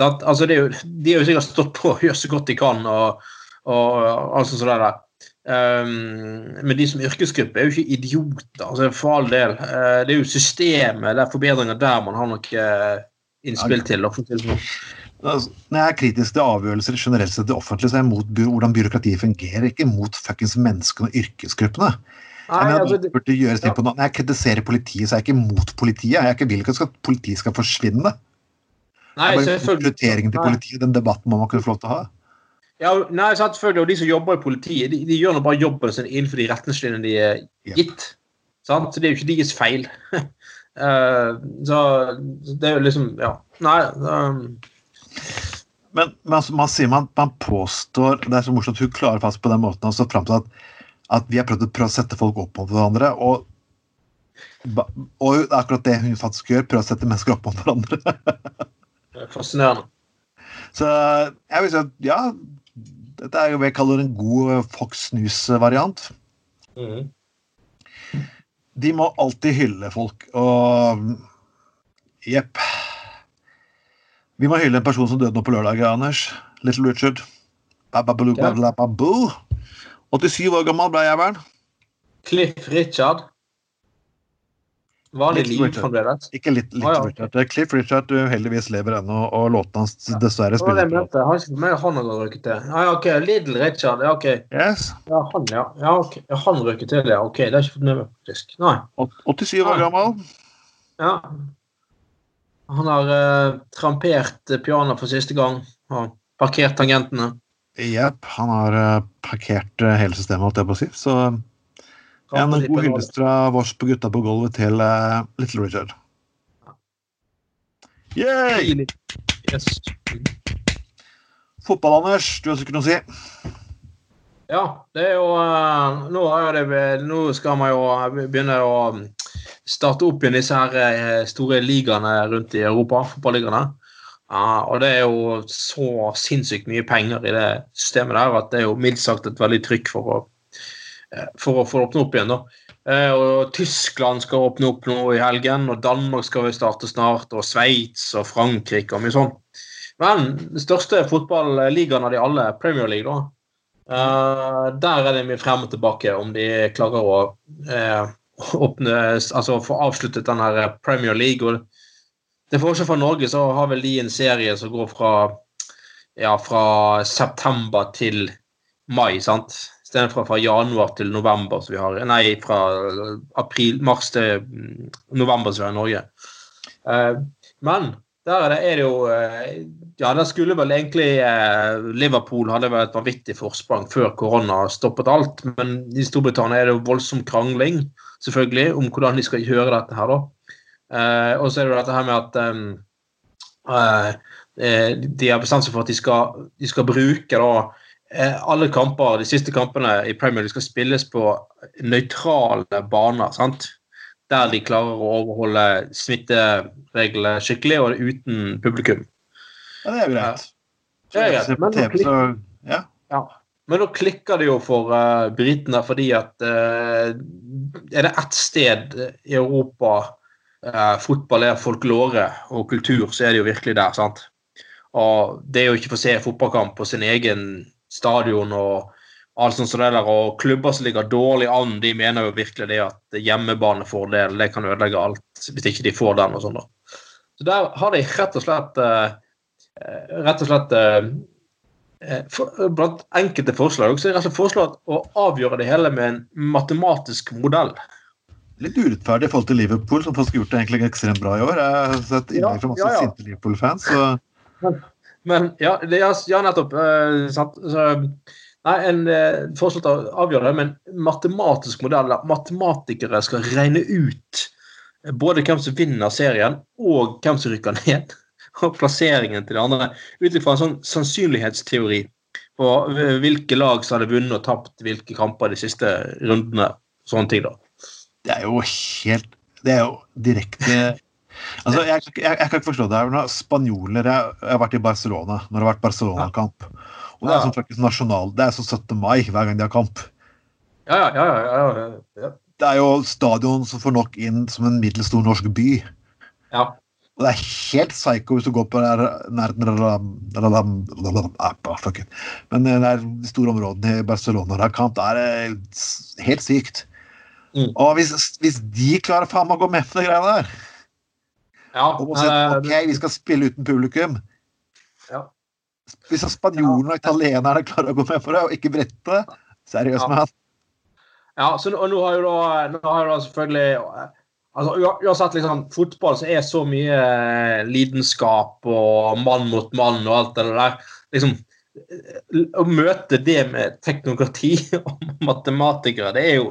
At, Altså, det jo, de har jo sikkert stått på og gjør så godt de kan. og, og alt sånt som der. Um, men de som yrkesgruppe er jo ikke idioter, altså for all del. Uh, det er jo systemet, det er forbedringer der man har noe uh, innspill til. det sånn. Altså, Når jeg er kritisk til avgjørelser generelt sett i det offentlige, så er jeg mot hvordan byråkratiet fungerer, ikke mot fuckings menneskene og yrkesgruppene. Nei, altså, det burde gjøres ja. på noe. Jeg kritiserer politiet, så er jeg ikke mot politiet. Jeg er ikke vil ikke at politiet skal forsvinne. nei, det er bare rekrutteringen til politiet, den debatten må man kunne få lov til å ha. Ja, nei, selvfølgelig, og De som jobber i politiet, de, de gjør nå bare jobben sin innenfor de retningslinjene de er gitt. Sant? Så det er jo ikke deres feil. uh, så det er jo liksom Ja. Nei um... Men man, man, sier man, man påstår Det er så morsomt at hun klarer fast på den måten og så fram til at, at vi har prøvd å, prøve å sette folk opp mot hverandre. og og det akkurat det hun faktisk gjør. Prøve å sette mennesker opp mot hverandre. det er Fascinerende. Så jeg vil si at ja, dette er jo hva jeg kaller en god Fox News-variant. Mm. De må alltid hylle folk, og jepp. Vi må hylle en person som døde nå på lørdag, Anders. Little Richard. 87 år gammel ble jeg vel. Cliff Richard. Var det liv fremdeles? Ikke litt, litt ah, ja. Richard. Cliff Richard heldigvis lever ennå, og låten hans dessverre spiller på. Jeg har ikke med han har røket til. Ja, ok, Little Richard. Ja, ok. Yes. Ja, han, ja. ja okay. ja han røket til, ja. Ok, det har jeg ikke fått med meg, faktisk. Nei. 87 år gammel. Ja. Han har uh, trampert piano for siste gang. Og parkert tangentene. Jepp. Han har uh, parkert uh, hele systemet, holdt jeg på å si. Så en god hyllest fra vårs på gutta på gulvet til uh, Little Richard. Yay! Yes. Fotball, Anders. Du har sikkert noe å si? Ja, det er jo nå, det, nå, skal man jo begynne å starte opp igjen disse her store ligaene rundt i Europa. Fotballigaene. Uh, og det er jo så sinnssykt mye penger i det systemet der at det er jo mildt sagt et veldig trykk for å Eh, for å få åpne opp igjen. da. Eh, og Tyskland skal åpne opp nå i helgen, og Danmark skal vi starte snart, og Sveits og Frankrike og mye sånn. Men den største fotballigaen av de alle, Premier League, da, uh, der er det mye frem og tilbake om de klarer å uh, åpne, altså få avsluttet den her Premier League. og Til forskjell fra Norge så har vel de en serie som går fra, ja, fra september til mai. sant? Istedenfor fra januar til november, som vi har Nei, fra april, mars til mm, november, som vi har i Norge. Uh, men der er det, jo uh, Ja, der skulle vel egentlig uh, Liverpool hadde vel et vanvittig forsprang før korona stoppet alt. Men i Storbritannia er det jo voldsom krangling selvfølgelig om hvordan de skal gjøre dette her, da. Og så er det dette her med at um, de har bestemt seg for at de skal, de skal bruke da alle kamper, de siste kampene i Premier League skal spilles på nøytrale baner. sant? Der de klarer å overholde smittereglene skikkelig, og uten publikum. Ja, det er greit. Det er greit. Men, nå klikker, ja. Ja. Men nå klikker det jo for uh, britene, fordi at uh, er det ett sted i Europa uh, fotball er folklore og kultur, så er det jo virkelig der. sant? Og det å ikke få se fotballkamp på sin egen stadion og alt sånt som det der, og klubber som ligger dårlig an, de mener jo virkelig det at hjemmebanefordel det kan ødelegge alt hvis ikke de får den. og sånn da. Så der har de rett og slett eh, rett og slett uh, for, Blant enkelte forslag så er det rett og slett foreslått å avgjøre det hele med en matematisk modell. Litt urettferdig i forhold til Liverpool, som faktisk har gjort det egentlig ekstremt bra i år. Jeg har sett innlegg fra masse ja, ja. sinte Liverpool-fans. så... Men ja, det, ja nettopp. Uh, så, nei, en uh, foreslått å avgjøre det med matematisk modell matematikere skal regne ut både hvem som vinner serien, og hvem som rykker ned. Og plasseringen til de andre. Ut ifra en sånn sannsynlighetsteori på hvilke lag som hadde vunnet og tapt hvilke kamper de siste rundene. Sånne ting, da. Det er jo helt Det er jo direkte Altså, jeg, jeg, jeg, kan ikke forstå det. her, Spanjoler jeg, jeg, har vært i Barcelona når det har vært Barcelona-kamp. Og Det er sånn faktisk nasjonal, det er sånn 17. mai hver gang de har kamp. Ja, ja, ja, ja, ja. Det er jo stadion som får nok inn som en middels stor norsk by. Ja. Og det er helt psycho hvis du går på nærheten Fuck it. Men det er de store områdene i Barcelona der kamp, det er helt sykt. Mm. Og hvis, hvis de klarer faen meg å gå med på de greiene der ja, og si at ok, vi skal spille uten publikum. Ja. Hvis spanjolene og italienerne klarer å gå med på det, og ikke brette Seriøst, ja. mann. Ja, så nå, nå, har jo da, nå har jo da selvfølgelig altså, Uansett liksom, fotball så er så mye eh, lidenskap og mann mot mann og alt det der. liksom Å møte det med teknokrati og matematikere, det er jo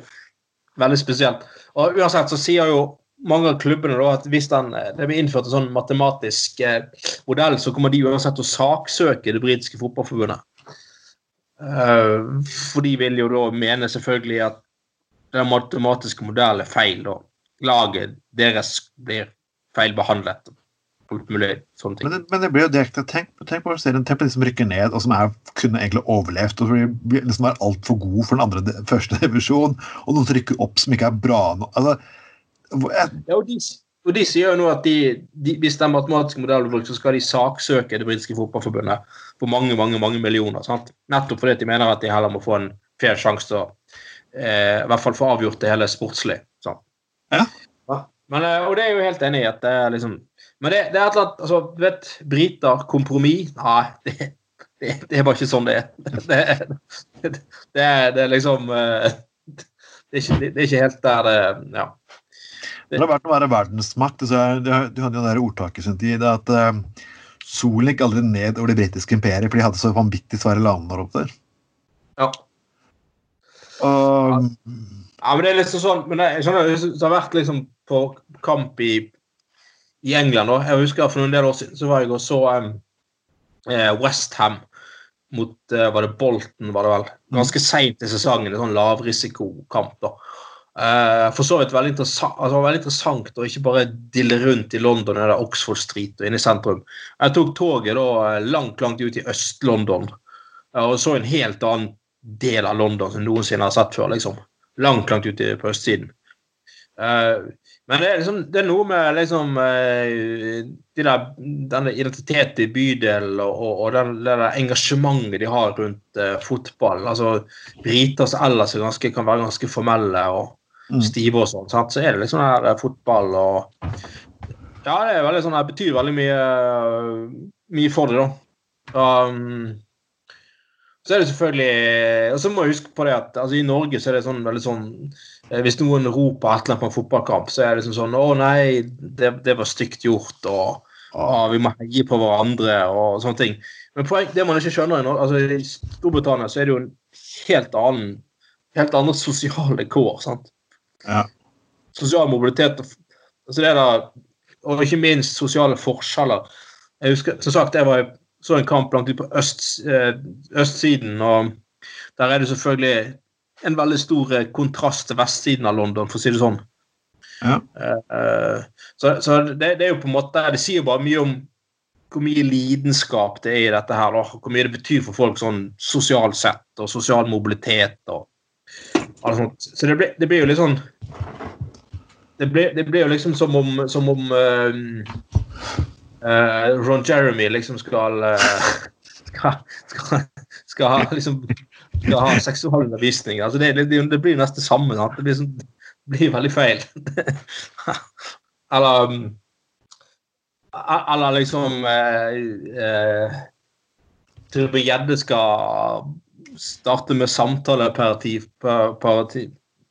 veldig spesielt. Og uansett så sier jo mange av klubbene da, at hvis den, det blir innført en sånn matematisk eh, modell, så kommer de uansett å saksøke det britiske fotballforbundet. Uh, for de vil jo da mene selvfølgelig at den matematiske modellen er feil. da. Laget deres blir feilbehandlet. Alt mulig sånne ting. Men det, men det blir jo direkte tenk, tenk på serien tenk på de som rykker ned, og som er, kunne egentlig overlevd. og som blir- liksom er altfor god for den andre, første divisjon, og noen som rykker opp som ikke er bra nok. Altså, jeg, Ja, og de, og de sier jo nå at de, de, hvis den matematiske modellen blir brukt, så skal de saksøke det britiske fotballforbundet på mange mange, mange millioner. sant? Nettopp fordi de mener at de heller må få en fair sjanse til å eh, i hvert fall få avgjort det hele sportslig. sant? Ja. Men, eh, og det er jeg jo helt enig i. at det er liksom, Men det, det er et eller annet altså, du vet, Briter, kompromiss Nei, det, det, det er bare ikke sånn det er. Det, det, det, er, det er liksom eh, det er, ikke, det er ikke helt der det Ja. det har vært å være verdensmakt. Er, du, hadde jo det ordtaket sin tid det at uh, solen gikk aldri ned over det britiske imperiet, for de hadde så vanvittig svære lander opp der. ja. Og, Ja, men det er liksom sånn men jeg skjønner, Det har vært liksom på kamp i, i England. Da. Jeg husker For noen del år siden så var jeg og så um, eh, Westham mot uh, var det Bolton, var det vel. Ganske seint i sesongen. En sånn lavrisikokamp. da. Uh, for så vidt veldig interessant, altså, veldig interessant å ikke bare dille rundt i London eller Oxford Street og inne i sentrum. Jeg tok toget da langt, langt ut i Øst-London uh, og så en helt annen del av London som noensinne har sett før. liksom langt, langt ute på østsiden. Uh, men det er, liksom, det er noe med liksom uh, de der, denne identiteten i bydelen og, og, og den, det der engasjementet de har rundt uh, fotball. altså Briter som ellers er ganske, kan være ganske formelle og Mm. stive og sånn. Så er det liksom der uh, fotball og Ja, det veldig sånn, det betyr veldig mye, mye for det, da. Um, så er det selvfølgelig Og så må jeg huske på det at altså, i Norge så er det sånn veldig sånn eh, Hvis noen roper et eller annet på en fotballkamp, så er det liksom sånn Å nei, det, det var stygt gjort, og ah, vi må heie på hverandre, og sånne ting. Men poeng, det man ikke skjønner i altså i Storbritannia så er det jo en helt annen helt andre sosiale kår. sant? Ja. Sosial mobilitet altså det der, og ikke minst sosiale forskjeller. Jeg husker, som sagt, jeg var så en kamp langt ute på øst, eh, østsiden, og der er det selvfølgelig en veldig stor eh, kontrast til vestsiden av London, for å si det sånn. Ja. Eh, eh, så så det, det er jo på en måte Det sier jo bare mye om hvor mye lidenskap det er i dette her, Og Hvor mye det betyr for folk sånn sosialt sett, og sosial mobilitet og alt sånt. Så det blir, det blir jo litt sånn det blir, det blir jo liksom som om, som om uh, uh, Ron Jeremy liksom skal uh, skal, skal, skal ha liksom skal ha seksualundervisning. Altså det, det, det blir nesten det samme. Sant? Det blir, sånn, det blir veldig feil. eller um, Eller liksom eh, eh, Tybring-Gjedde skal starte med samtaleterapi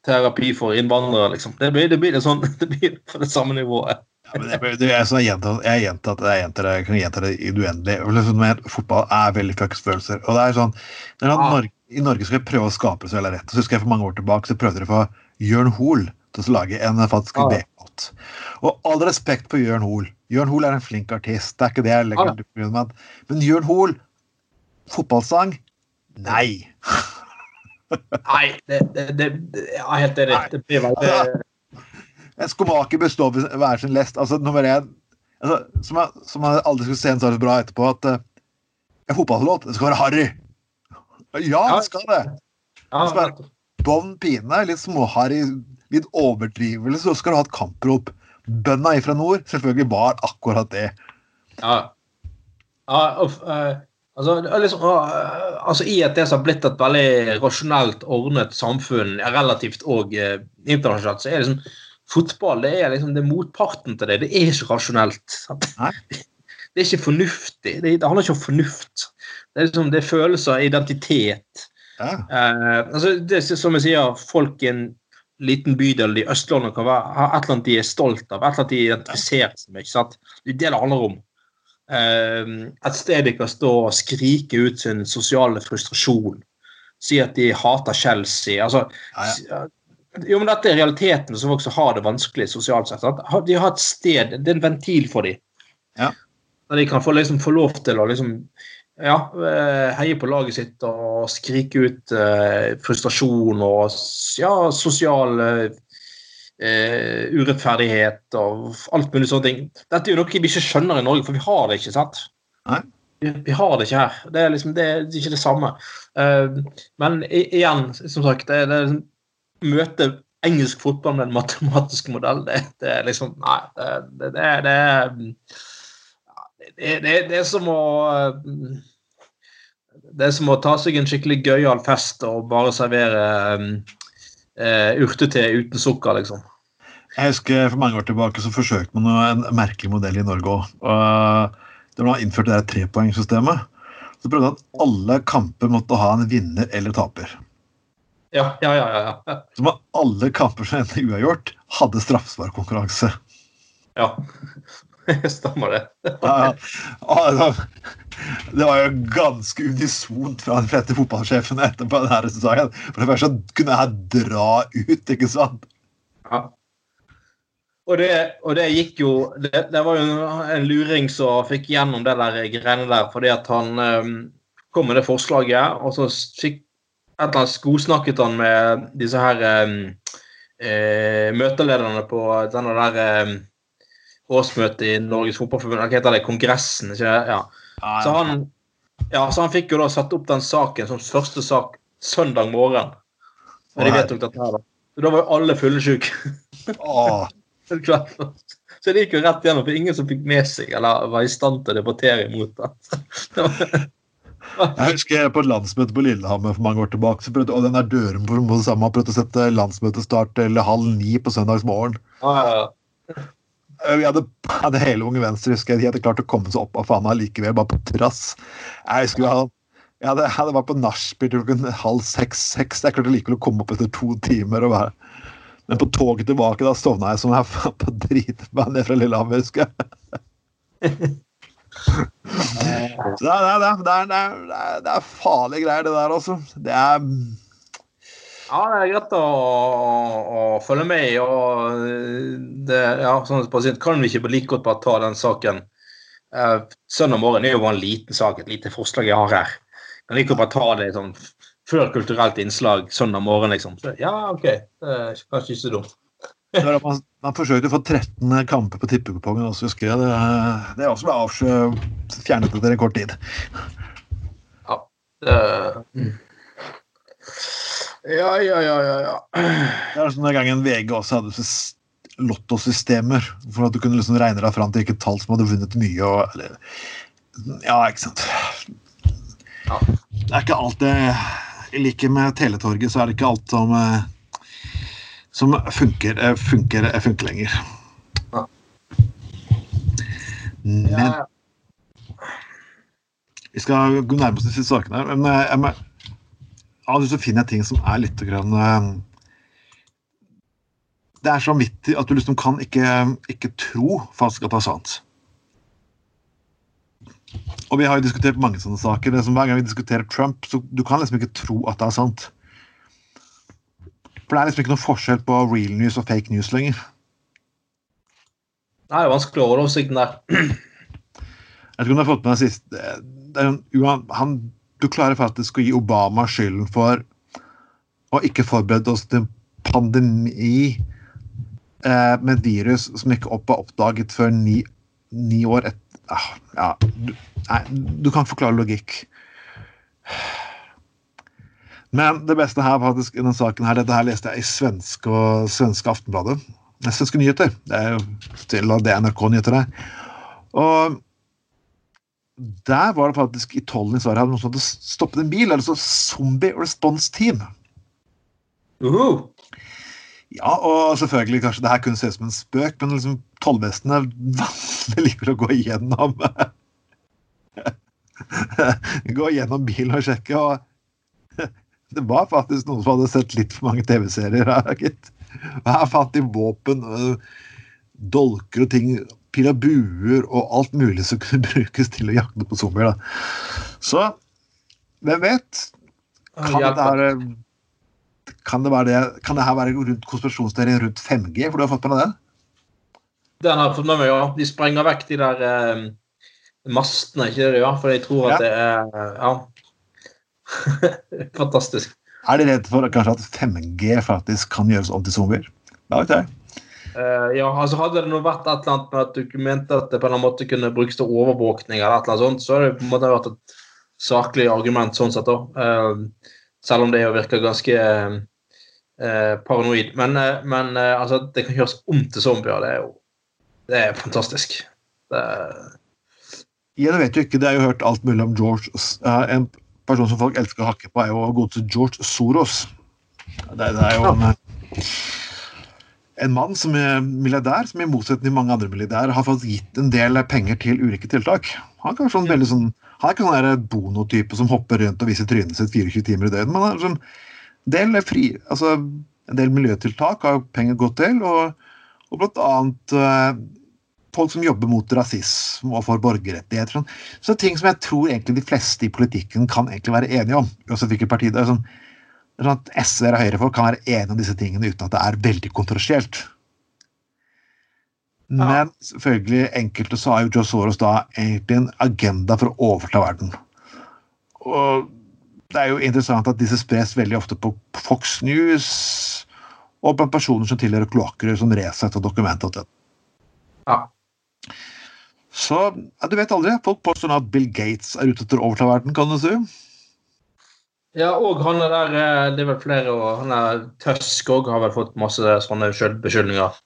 terapi for innvandrere, liksom. Det blir, det blir, sånn, det blir på det samme nivået. Ja, men det, det er sånn, jeg gjentar, gjentar, jeg kan gjenta det i det uendelige. Liksom, Fotball er veldig fuckings-følelser. Og det er sånn, når Ja. Norge, I Norge skal vi prøve å skape oss eller rett. Så husker jeg For mange år tilbake så prøvde dere å få Jørn Hoel til å lage en faktisk ah. B-låt. Og all respekt på Jørn Hoel. Jørn Hoel er en flink artist. Det er ikke det jeg legger ah. grunn. Men, men Jørn Hoel, fotballsang? Nei. Nei, det, det, det, det Jeg er helt enig. Det blir veldig En skomaker består av hver sin lest. Altså, nummer én altså, som, jeg, som jeg aldri skulle se en så bra etterpå, at uh, en fotballåt det skal være harry. Ja, det skal det. ja, Bånn pine, litt småharry, litt overdrivelse, så skal du ha et kamprop. Bønda ifra nord selvfølgelig var akkurat det. Ja. ja og, eh, altså, liksom, altså, I at det som har blitt et veldig rasjonelt ordnet samfunn, relativt og eh, internasjonalt, så er liksom Fotball det er liksom det er motparten til det. Det er ikke rasjonelt. sant? Det er ikke fornuftig. Det, det handler ikke om fornuft. Det er, liksom, det er følelser, identitet. Ja. Eh, altså, det er som jeg sier, folk i en liten bydel i Østlandet kan være, ha et eller annet de er stolt av, et eller annet de identifiserer seg med. ikke sant? Det er det det handler om. et sted de kan stå og skrike ut sin sosiale frustrasjon. Si at de hater Chelsea. altså Ja, ja. jo, men dette er realiteten som folk som har det vanskelig sosialt sett. De har et sted, det er en ventil for dem. Ja. Der de kan få, liksom, få lov til å liksom, ja, eh, heie på laget sitt og skrike ut eh, frustrasjon og ja, sosial eh, urettferdighet og alt mulig sånne ting. Dette er jo noe vi ikke skjønner i Norge, for vi har det ikke, sant? Nei. Vi, vi har det ikke her. Det er liksom det er ikke det samme. Uh, men i, igjen, som sagt, det, det liksom møte engelsk fotball med en matematisk modell, det, det er liksom Nei, det, det, det, er- det, det, er som å mm, Det er som å ta seg en skikkelig gøyal fest og bare servere um, eh, urtete uten sukker, liksom. Jeg husker For mange år tilbake så forsøkte man en merkelig modell i Norge òg. Da man innførte det trepoengsystemet, så prøvde man at alle kamper måtte ha en vinner eller taper. Ja, ja, ja. ja, ja. Så man, alle kamper som endte uavgjort, hadde straffesparkkonkurranse. ja. Stemmer det. Ja, ja. Altså, Det var jo ganske unisont fra de fleste fotballsjefene etterpå. denne sesongen. For det første kunne jeg dra ut, ikke sant? Ja. Og det, og det gikk jo det, det var jo en luring som fikk gjennom det der greiene der, fordi at han um, kom med det forslaget, og så fikk et eller annet godsnakket han med disse her um, uh, møtelederne på denne der um, årsmøtet i Norges Fotballforbund, eller hva heter det, kongressen, ikke det? Ja. Så han, ja, så han fikk jo da satt opp den saken som første sak søndag morgen. Men de Å, vedtok dette her, da. Så da var jo alle fyllesyke. Så det gikk jo rett gjennom, for ingen som fikk med seg eller var i stand til å debattere imot det. Jeg husker på et landsmøte på Lillehammer for mange år tilbake. så prøvde, og den der på det samme, prøvde å sette landsmøtestart til halv ni på søndagsmorgen. Vi hadde, hadde hele Unge Venstre husker jeg, de hadde klart å komme seg opp av faen likevel, bare på trass. Jeg husker vi hadde, jeg hadde, jeg hadde vært på nachspiel klokken halv seks-seks. Jeg klarte likevel å komme opp etter to timer. og være men på toget tilbake da sovna jeg som jeg faen på drite ned fra Lillehammer, husker jeg. Det er, det, er, det, er, det, er, farlige greier, det der, altså. Det er Ja, det er greit å, å følge med i. og det, ja, sånn pasient Kan vi ikke like godt bare ta den saken eh, Søndag morgen er jo bare en liten sak, et lite forslag jeg har her. Kan like godt bare ta det sånn før kulturelt innslag søndag morgen, liksom. Så, ja, OK. Det er kanskje ikke så dumt. man, man forsøkte å få 13 kamper på tippekupongen også, husker jeg. Det, det også ble avsjø fjernet etter en kort tid. Ja. Det, mm. Ja, ja, ja, ja. ja. Det er sånn Den gangen VG også hadde lottosystemer, for at du kunne liksom regne deg fram til hvilket tall som hadde vunnet mye. Og, eller, ja, ikke sant. Ja. Det er ikke alt det I like med Teletorget, så er det ikke alt som eh, som funker, eh, funker, eh, funker lenger. Ja. Men ja, ja. vi skal gå nærme oss disse sakene. Men jeg, jeg av og til så finner jeg ting som er litt grann, eh, Det er så vanvittig at du liksom kan ikke, ikke tro faktisk at det er sant. Og vi har jo diskutert mange sånne saker. Det som Hver gang vi diskuterer Trump, så du kan liksom ikke tro at det er sant. For det er liksom ikke noe forskjell på real news og fake news lenger. Det er vanskelig å holde oversikten der. Jeg om du har fått med deg sist det en- han, Du klarer faktisk å gi Obama skylden for å ikke forberede oss til en pandemi eh, med virus som ikke opp var oppdaget før ni, ni år etter ah, ja, du, Nei, du kan forklare logikk. Men det beste her faktisk i denne saken her, dette her leste jeg i svenske, og, svenske Aftenbladet. Det Svenske nyheter. Det er jo til det er NRK-nyheter der. Og der var det faktisk i tollen i Sverige noen som hadde stoppet en bil. Altså Zombie Response Team. Uhu. Ja, og selvfølgelig, kanskje det her kunne se som en spøk, men liksom tollvestene liker å gå igjennom Gå igjennom bilen og sjekke, og det var faktisk noen som hadde sett litt for mange TV-serier her, gitt. Her fant de våpen, øh, dolker og ting pil og buer og alt mulig som kunne brukes til å jakte på zombier. da. Så hvem vet? Kan Ja, det, her kan det, være det, kan det her være rundt konspirasjonsteorien rundt 5G? For du har fått med deg den? Den har jeg fått med meg, ja. De sprenger vekk de der eh, mastene, ikke det? Ja, for jeg tror at Ja. det er Ja. Fantastisk. Er de redd for kanskje at 5G faktisk kan gjøres om til zombier? Ja, vet jeg. Eh, ja, altså Hadde det nå vært et eller annet med at du mente at det på en måte kunne brukes til overvåkning, eller et eller annet sånt, så hadde det på en måte vært et saklig argument sånn sett òg. selv om det jo virker ganske uh, paranoid. Men, eh, men eh, altså, det kan gjøres om til zombier, det er jo det er fantastisk. Det Jeg vet jo ikke, det er jo hørt alt mulig om George eh, En person som folk elsker å hakke på, er jo godeste George Soros. Det, det er jo en, eh, en mann som er milliardær, som i motsetning til mange andre milliardærer har fått gitt en del penger til ulike tiltak. Han er, sånn veldig sånn, han er ikke sånn bonotype som hopper rundt og viser trynet sitt 24 timer i døgnet, men han er sånn del fri, altså, en del miljøtiltak har penger gått til, og, og annet eh, folk som jobber mot rasisme og for borgerrettigheter. Sånn. Så ting som jeg tror egentlig de fleste i politikken kan egentlig være enige om. uansett hvilket parti det er. Sånn, er sånn at SV-er og Høyre-folk kan være enige om disse tingene uten at det er veldig kontroversielt. Men selvfølgelig enkelte så har jo Joe Soros da egentlig en agenda for å overta verden. Og det er jo interessant at disse spres veldig ofte på Fox News og blant personer som tilhører kloakker som Resett og Dokumentet. ja. Så ja, du vet aldri. Folk påstår nå at Bill Gates er ute etter å overta verden, kan du si. Ja, og han er der eh, Det er vel flere, og han er Tusk òg har vel fått masse sånne skyld- beskyldninger.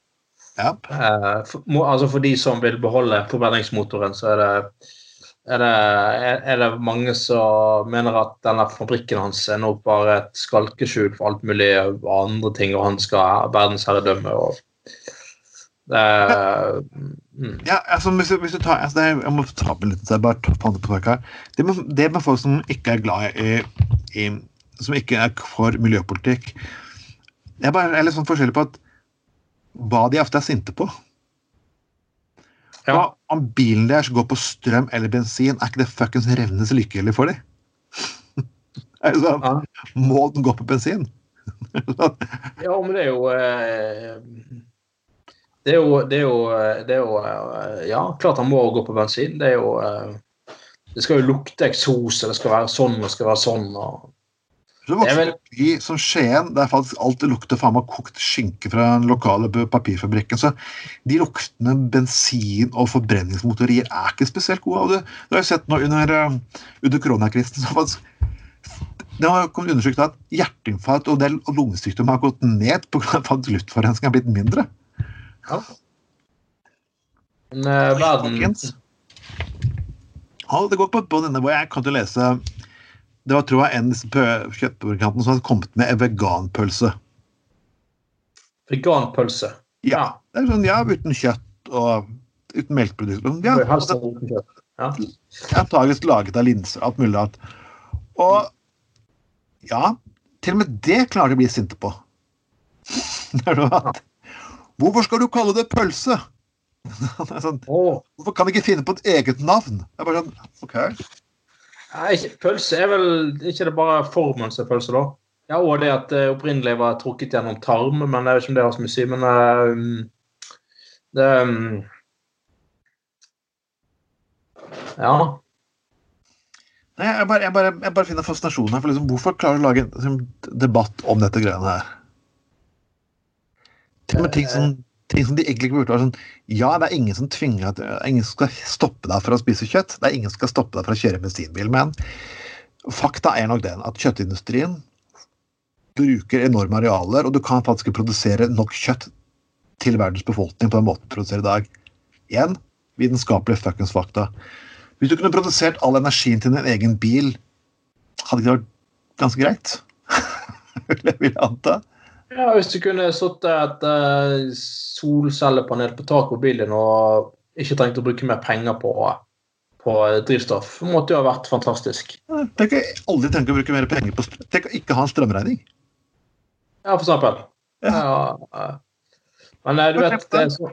Yep. Eh, for, må, altså for de som vil beholde forbrenningsmotoren, så er det, er det, er det mange som mener at denne fabrikken hans er nå bare et skalkeskjul for alt mulig andre ting, og han skal ha verdensherredømme. og mm, Ja, altså, hvis, hvis du tar, altså, det Jeg må ta opp litt, så jeg bare fant det på spark her. Det med, det med folk som ikke er glad i, i Som ikke er for miljøpolitikk Jeg bare er litt sånn forskjellig på at hva de ofte er sinte på. ja. Hva, om bilen deres går på strøm eller bensin, er ikke det fuckings revnende likegyldig for dem? er det sånn, Ja. Må den gå på bensin? Ja, men det er jo eh, Det er jo, det er jo, det er jo eh, Ja, klart han må gå på bensin. Det er jo eh, Det skal jo lukte eksos, og det skal være sånn og det skal være sånn. og er vel- opp i som Skien, der faktisk det lukter faen meg kokt skinke fra den lokale papirfabrikken. Så de luktene bensin og forbrenningsmotorier er ikke spesielt gode. Du, det har jeg sett nå under, eh, under koronakrisen. så faktisk det har kommet undersøkt at hjerteinfarkt og, del- og lungesykdom har gått ned pga. at luftforurensningen har blitt mindre. Ja. Men uh, verden Ja, det går på, på denne hvor jeg kan jo lese Det var tror jeg en av pø- som hadde kommet med en veganpølse. Veganpølse. Ja. Det er sånn, ja, uten kjøtt og uten melkeprodukter. Ja, Det er helst altså, uten kjøtt. Ja. antakeligvis laget av linser, alt mulig annet. Og ja, til og med det klarer de å bli sinte på. Det er noe at, Hvorfor skal du kalle det pølse? Det sånn, Hvorfor kan vi ikke finne på et eget navn? Det er bare sånn, ok. nei, pølse er vel ikke det bare formen som er pølse, da? Ja, og det at det opprinnelig var trukket gjennom tarm, men jeg vet ikke om det har så mye å si. Men eh, det um, Ja. Nei, jeg bare, jeg bare, jeg bare finner fascinasjonen her. for liksom, Hvorfor klarer du å lage en liksom, debatt om dette greiene her? Til og med ting som, ting som de egentlig ikke burde være sånn Ja, det er ingen som tvinger at, ingen skal stoppe deg for å spise kjøtt. Det er ingen som skal stoppe deg for å kjøre bensinbil. Men fakta er nok den at kjøttindustrien bruker enorme arealer, og du kan faktisk produsere nok kjøtt til verdens befolkning på den måten du produserer i dag. Igjen vitenskapelige fuckings fakta. Hvis du kunne produsert all energien til din egen bil, hadde ikke det vært ganske greit? Vil jeg anta. Ja, Hvis du kunne satt et uh, solcellepanel på taket på bilen og ikke trengt å bruke mer penger på, på drivstoff, måtte jo ha vært fantastisk. Tenk å aldri tenke å bruke mer penger på. Tenk å ikke ha en strømregning. Ja, for eksempel. Ja. Ja. eh. Men eh, du vet det er så,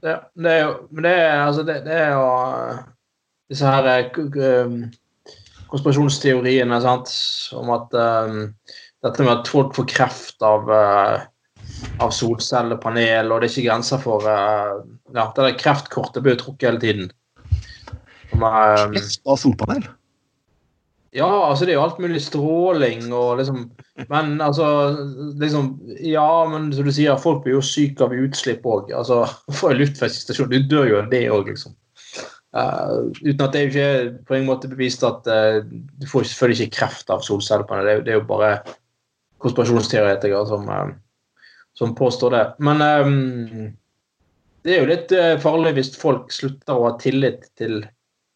Det, det er jo Men det er, altså, det, det er jo disse her konspirasjonsteoriene sant? om at um, dette med at folk får kreft av, uh, av solcellepanel, og det er ikke grenser for uh, ja, Det der kreftkortet blir trukket hele tiden. Som, kreft av solpanel? Ja, altså det er jo alt mulig stråling og liksom Men altså liksom Ja, men som du sier, folk blir jo syke av utslipp òg. Altså, for en luftfeststasjon, du dør jo av det òg, liksom. Uh, uten at det er jo ikke på en måte bevist at uh, du får selvfølgelig ikke kreft av solcellepanel. Det, det, er jo bare konspirasjonsteoretikere som, uh, som påstår det. Men um, det er jo litt farlig hvis folk slutter å ha tillit til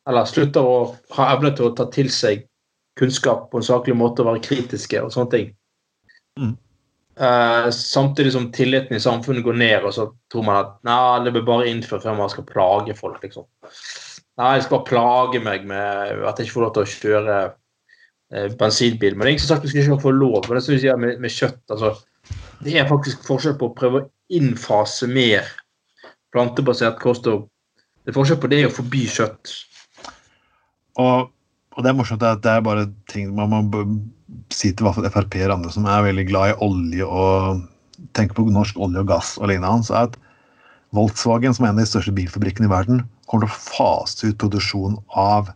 Eller slutter å ha evne til å ta til seg kunnskap på en saklig måte og være kritiske og sånne ting. Mm. Uh, samtidig som tilliten i samfunnet går ned, og så tror man at nei, det blir bare innført før man skal plage folk. liksom. Nei, jeg skal bare plage meg med at jeg ikke får lov til å kjøre uh, bensinbil. Men det ikke som sagt vi skal ikke få lov. Men det som vi sier med, med kjøtt, altså, det er faktisk forskjell på å prøve å innfase mer plantebasert kosthold. Det er forskjell på det å forby kjøtt. Og og det er morsomt at det er bare ting man må si til hvert fall Frp og andre som er veldig glad i olje og tenker på norsk olje og gass og lignende så er at Volkswagen, som er en av de største bilfabrikkene i verden, kommer til å fase ut produksjon av,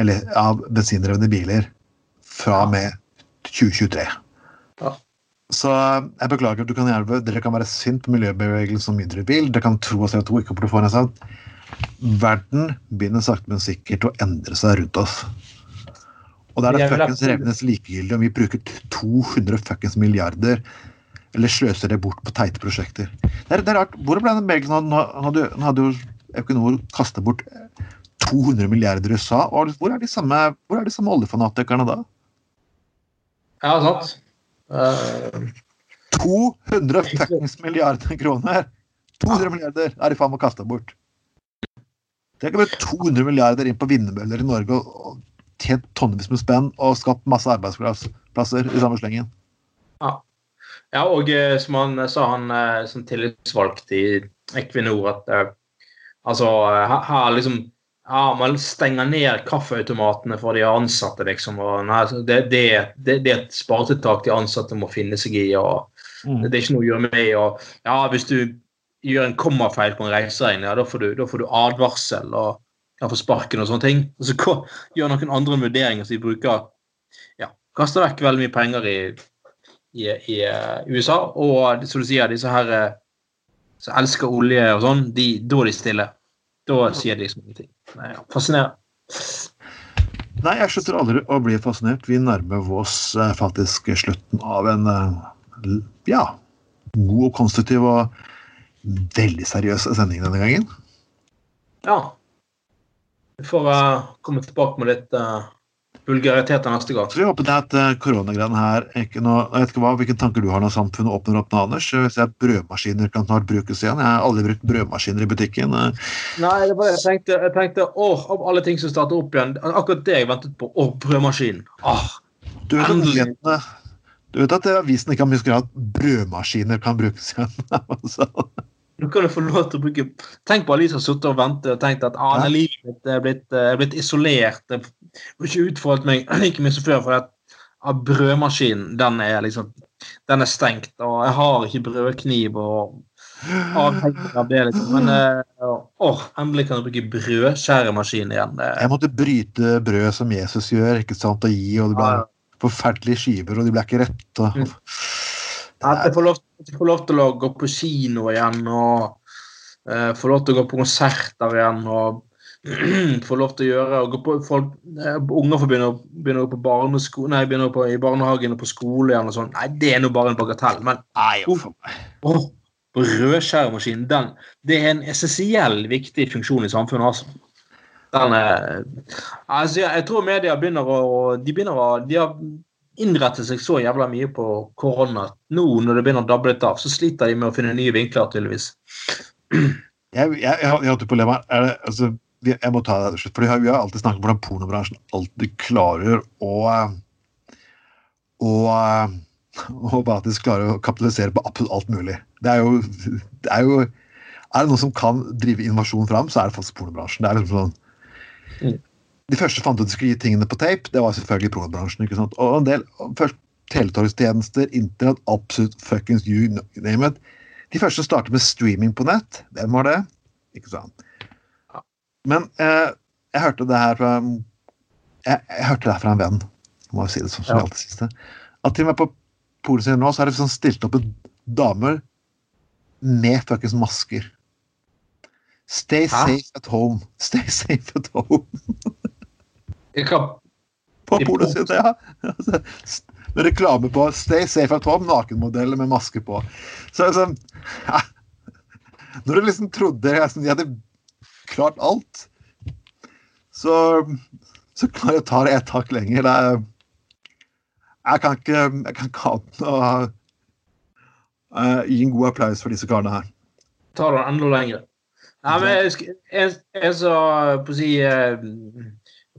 eller, av bensindrevne biler fra og med 2023. Ja. Så jeg beklager. at Du kan hjelpe. dere kan være sint på miljøbevegelsen som mindre bil. Dere kan tro at CO2 ikke en sånn verden begynner sakte, men sikkert å endre seg rundt oss. Og da er det fuckings revnes likegyldig om vi bruker 200 fuckings milliarder eller sløser det bort på teite prosjekter. Det er, det er rart. Hvor ble den bevegelsen nå hadde jo Equinor kastet bort 200 milliarder USA. Og hvor er de samme, hvor er de samme oljefanatikerne da? Ja, sant. Uh, 200 fuckings milliarder kroner! 200 milliarder er de faen meg kasta bort. Det er ikke bare 200 milliarder inn på vindmøller i Norge og, tjent tonnevis med spenn og skapt masse arbeidsplasser i samme slengen. Ja. ja, og eh, som han eh, sa, han eh, som tillitsvalgt i Equinor, at altså her liksom ja, man stenger ned kaffeautomatene for de ansatte, liksom. Nei, det, det, det, det, er et sparetiltak de ansatte må finne seg i. mm. Det er ikke noe å gjøre med. og ja, Hvis du gjør en kommafeil på en reiseregning, ja, da får, du, da får du advarsel og kan få sparken og sånne ting. Og så gjør noen andre vurderinger så de bruker ja, Kaster vekk veldig mye penger i, i, i uh, USA. Og som du sier, disse her uh, som elsker olje og sånn, de, da er de stille. Da sier de liksom ingenting. Nei, fascinerende. Nei, jeg slutter aldri å bli fascinert. Vi nærmer oss uh, faktisk slutten av en ja, god og konstruktiv og veldig seriøs sending denne gangen. Ja. Vi får uh, komme tilbake med litt uh, vulgariteter neste gang. Så Vi håper det at uh, koronagreiene her ikke noe, jeg vet ikke hva, Hvilke tanker du har når samfunnet åpner opp nå, Anders? Hvis jeg brødmaskiner kan snart brukes igjen. Jeg har aldri brukt brødmaskiner i butikken. Nei, det var, jeg tenkte, jeg tenkte åh, av alle ting som starter opp igjen Akkurat det jeg ventet på. Åh, brødmaskinen. Åh, du vet, endelig. At, du vet at avisen ikke har mye skrevet at brødmaskiner kan brukes igjen. altså. Du kan du få lov til å bruke Tenk på alle de som har sittet og ventet og tenkt at ah, livet mitt er blitt, er blitt isolert. Ikke utfordret meg like mye som før. for at Brødmaskinen den er liksom den er stengt, og jeg har ikke brødkniv. og avhengig av det, liksom. Men åh, oh, endelig kan jeg bruke brødskjæremaskin igjen. Jeg måtte bryte brød som Jesus gjør, ikke sant, og gi, og det ble ja. forferdelige skiver, og de ble ikke rette. Mm. At jeg får lov, jeg får lov til å gå på kino igjen og uh, får lov til å gå på konserter igjen og får lov til å gjøre og gå på, folk, uh, Unger får begynne, begynne på barnesko, nei, begynne på, i barnehagen og på skole og sånn. Nei, det er nå bare en bagatell. Men nei, oh, oh, rødskjæremaskinen, den Det er en essensiell viktig funksjon i samfunnet, altså. Den er Altså, jeg, jeg tror media begynner å De begynner å de har innrette seg så jævla mye på korona nå når det begynner å dabbe litt av, så sliter de med å finne nye vinkler, tydeligvis. Jeg, jeg, jeg, har et problem her. Altså, jeg må ta det slutt, for Vi har alltid snakket om hvordan pornobransjen alltid klarer å og, og faktisk klarer å kapitalisere på absolutt alt mulig. Det er jo, det er jo er det noen som kan drive innovasjon fram, så er det faktisk pornobransjen. Det er liksom sånn Mm. De første fant ut de skulle gi tingene på tape. Det var selvfølgelig pornobransjen. ikke sant? Og en del først teletorgstjenester, internett, absolutt fuckings you name it. De første startet med streaming på nett, hvem var det? Ikke sant. Men eh, jeg hørte det her fra jeg, jeg hørte det her fra en venn. Må jo si det som, som Ja. alltid siste. At til og med på polisier nå så er det sånn stilt opp damer med fuckings masker. Stay Hæ? safe at home. Stay safe at home. På polet sitt, ja. Altså, Med reklame på 'Stay safe at home', nakenmodeller med maske på. Så liksom ja. Når du liksom trodde liksom, de hadde klart alt, så så klarer jeg ta det ett hakk lenger. Det jeg kan ikke jeg kan ikke annet enn å eh, gi en god applaus for disse karene her. tar det enda lenger. Nei, men jeg, jeg så på å si eh,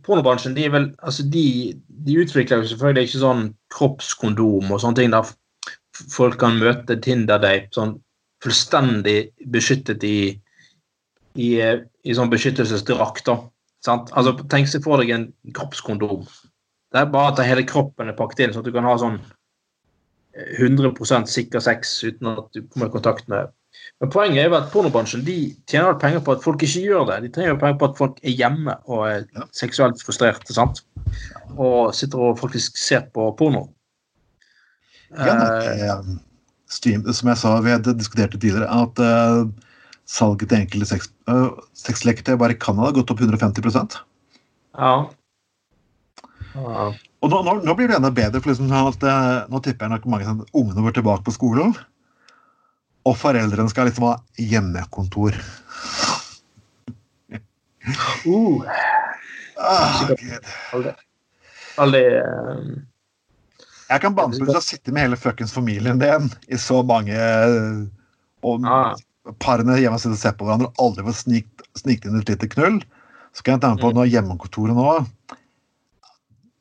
Pornobransjen de, er vel, altså de, de utvikler jo selvfølgelig ikke sånn kroppskondom og sånne ting der folk kan møte Tinder-date sånn fullstendig beskyttet i, i, eh, i sånn beskyttelsesdrakt. Altså, Tenk seg for deg en kroppskondom. Det er bare at hele kroppen er pakket inn, sånn at du kan ha sånn eh, 100% sikker sex uten at du kommer i kontakt med men poenget er jo at pornobransjen de tjener penger på at folk ikke gjør det. De trenger penger på at folk er hjemme og er Ja. seksuelt frustrerte. sant? Og sitter og faktisk ser på porno. Ja, nei, Eh, eh, som jeg sa, vi diskuterte diskutert det tidligere, at eh, salget til enkelte sex, uh, sexleketøy bare i Canada gått opp 150 ja. Ja. Og nå, nå, nå blir det enda bedre, for liksom at, nå tipper jeg nok mange sånn, ungene går tilbake på skolen. Og foreldrene skal liksom ha hjemmekontor. Uh, Ah, Gud. aldri. Aldri eh, jeg kan banne på at du har sittet med hele fuckings familien din i så mange eh, Og Ah. Parene hjemme sitter og ser på hverandre og aldri får snikt, snikt inn et lite knull. Så kan jeg tenke på Mm. nå hjemmekontoret nå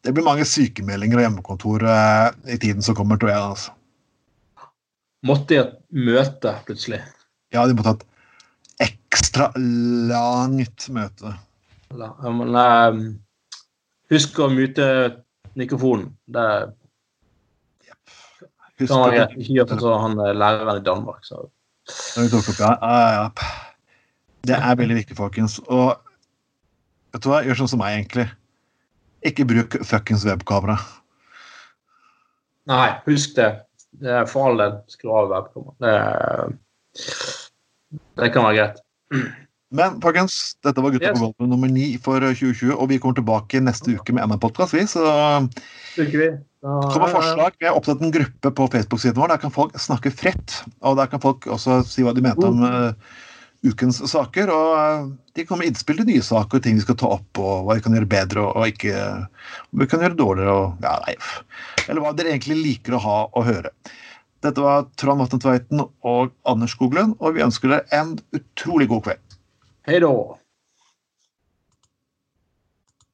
Det blir mange sykemeldinger og hjemmekontor eh, i tiden som kommer, tror jeg. altså. måtte i et møte plutselig. Ja, de måtte ha et ekstra langt møte. Men, eh, husk å mute mikrofonen. Det Husk kan man. Ikke gjøre sånn som han eh, læreren i Danmark. Så. Ja. Det er veldig viktig, folkens. Og vet du hva, gjør sånn som meg, egentlig. Ikke bruk fuckings webkamera. Nei, husk det. det er for all del skru av webkamera. Det, det kan være greit. Men folkens, dette var Gutta Yes. på gulvet nummer ni for 2020, og vi kommer tilbake neste uke med enda en podkast, vi. Så vi. Da, kom med forslag. Vi har opptatt en gruppe på Facebook-siden vår. Der kan folk snakke fritt. Og der kan folk også si hva de mente om uh, ukens saker. Og eh, de kommer med innspill til nye saker, ting vi skal ta opp, og hva vi kan gjøre bedre og, og ikke vi kan gjøre dårligere og ja, nei. Eller hva dere egentlig liker å ha og høre. Dette var Trond Vatne Tveiten og Anders Skoglund, og vi ønsker dere en utrolig god kveld. Hei da.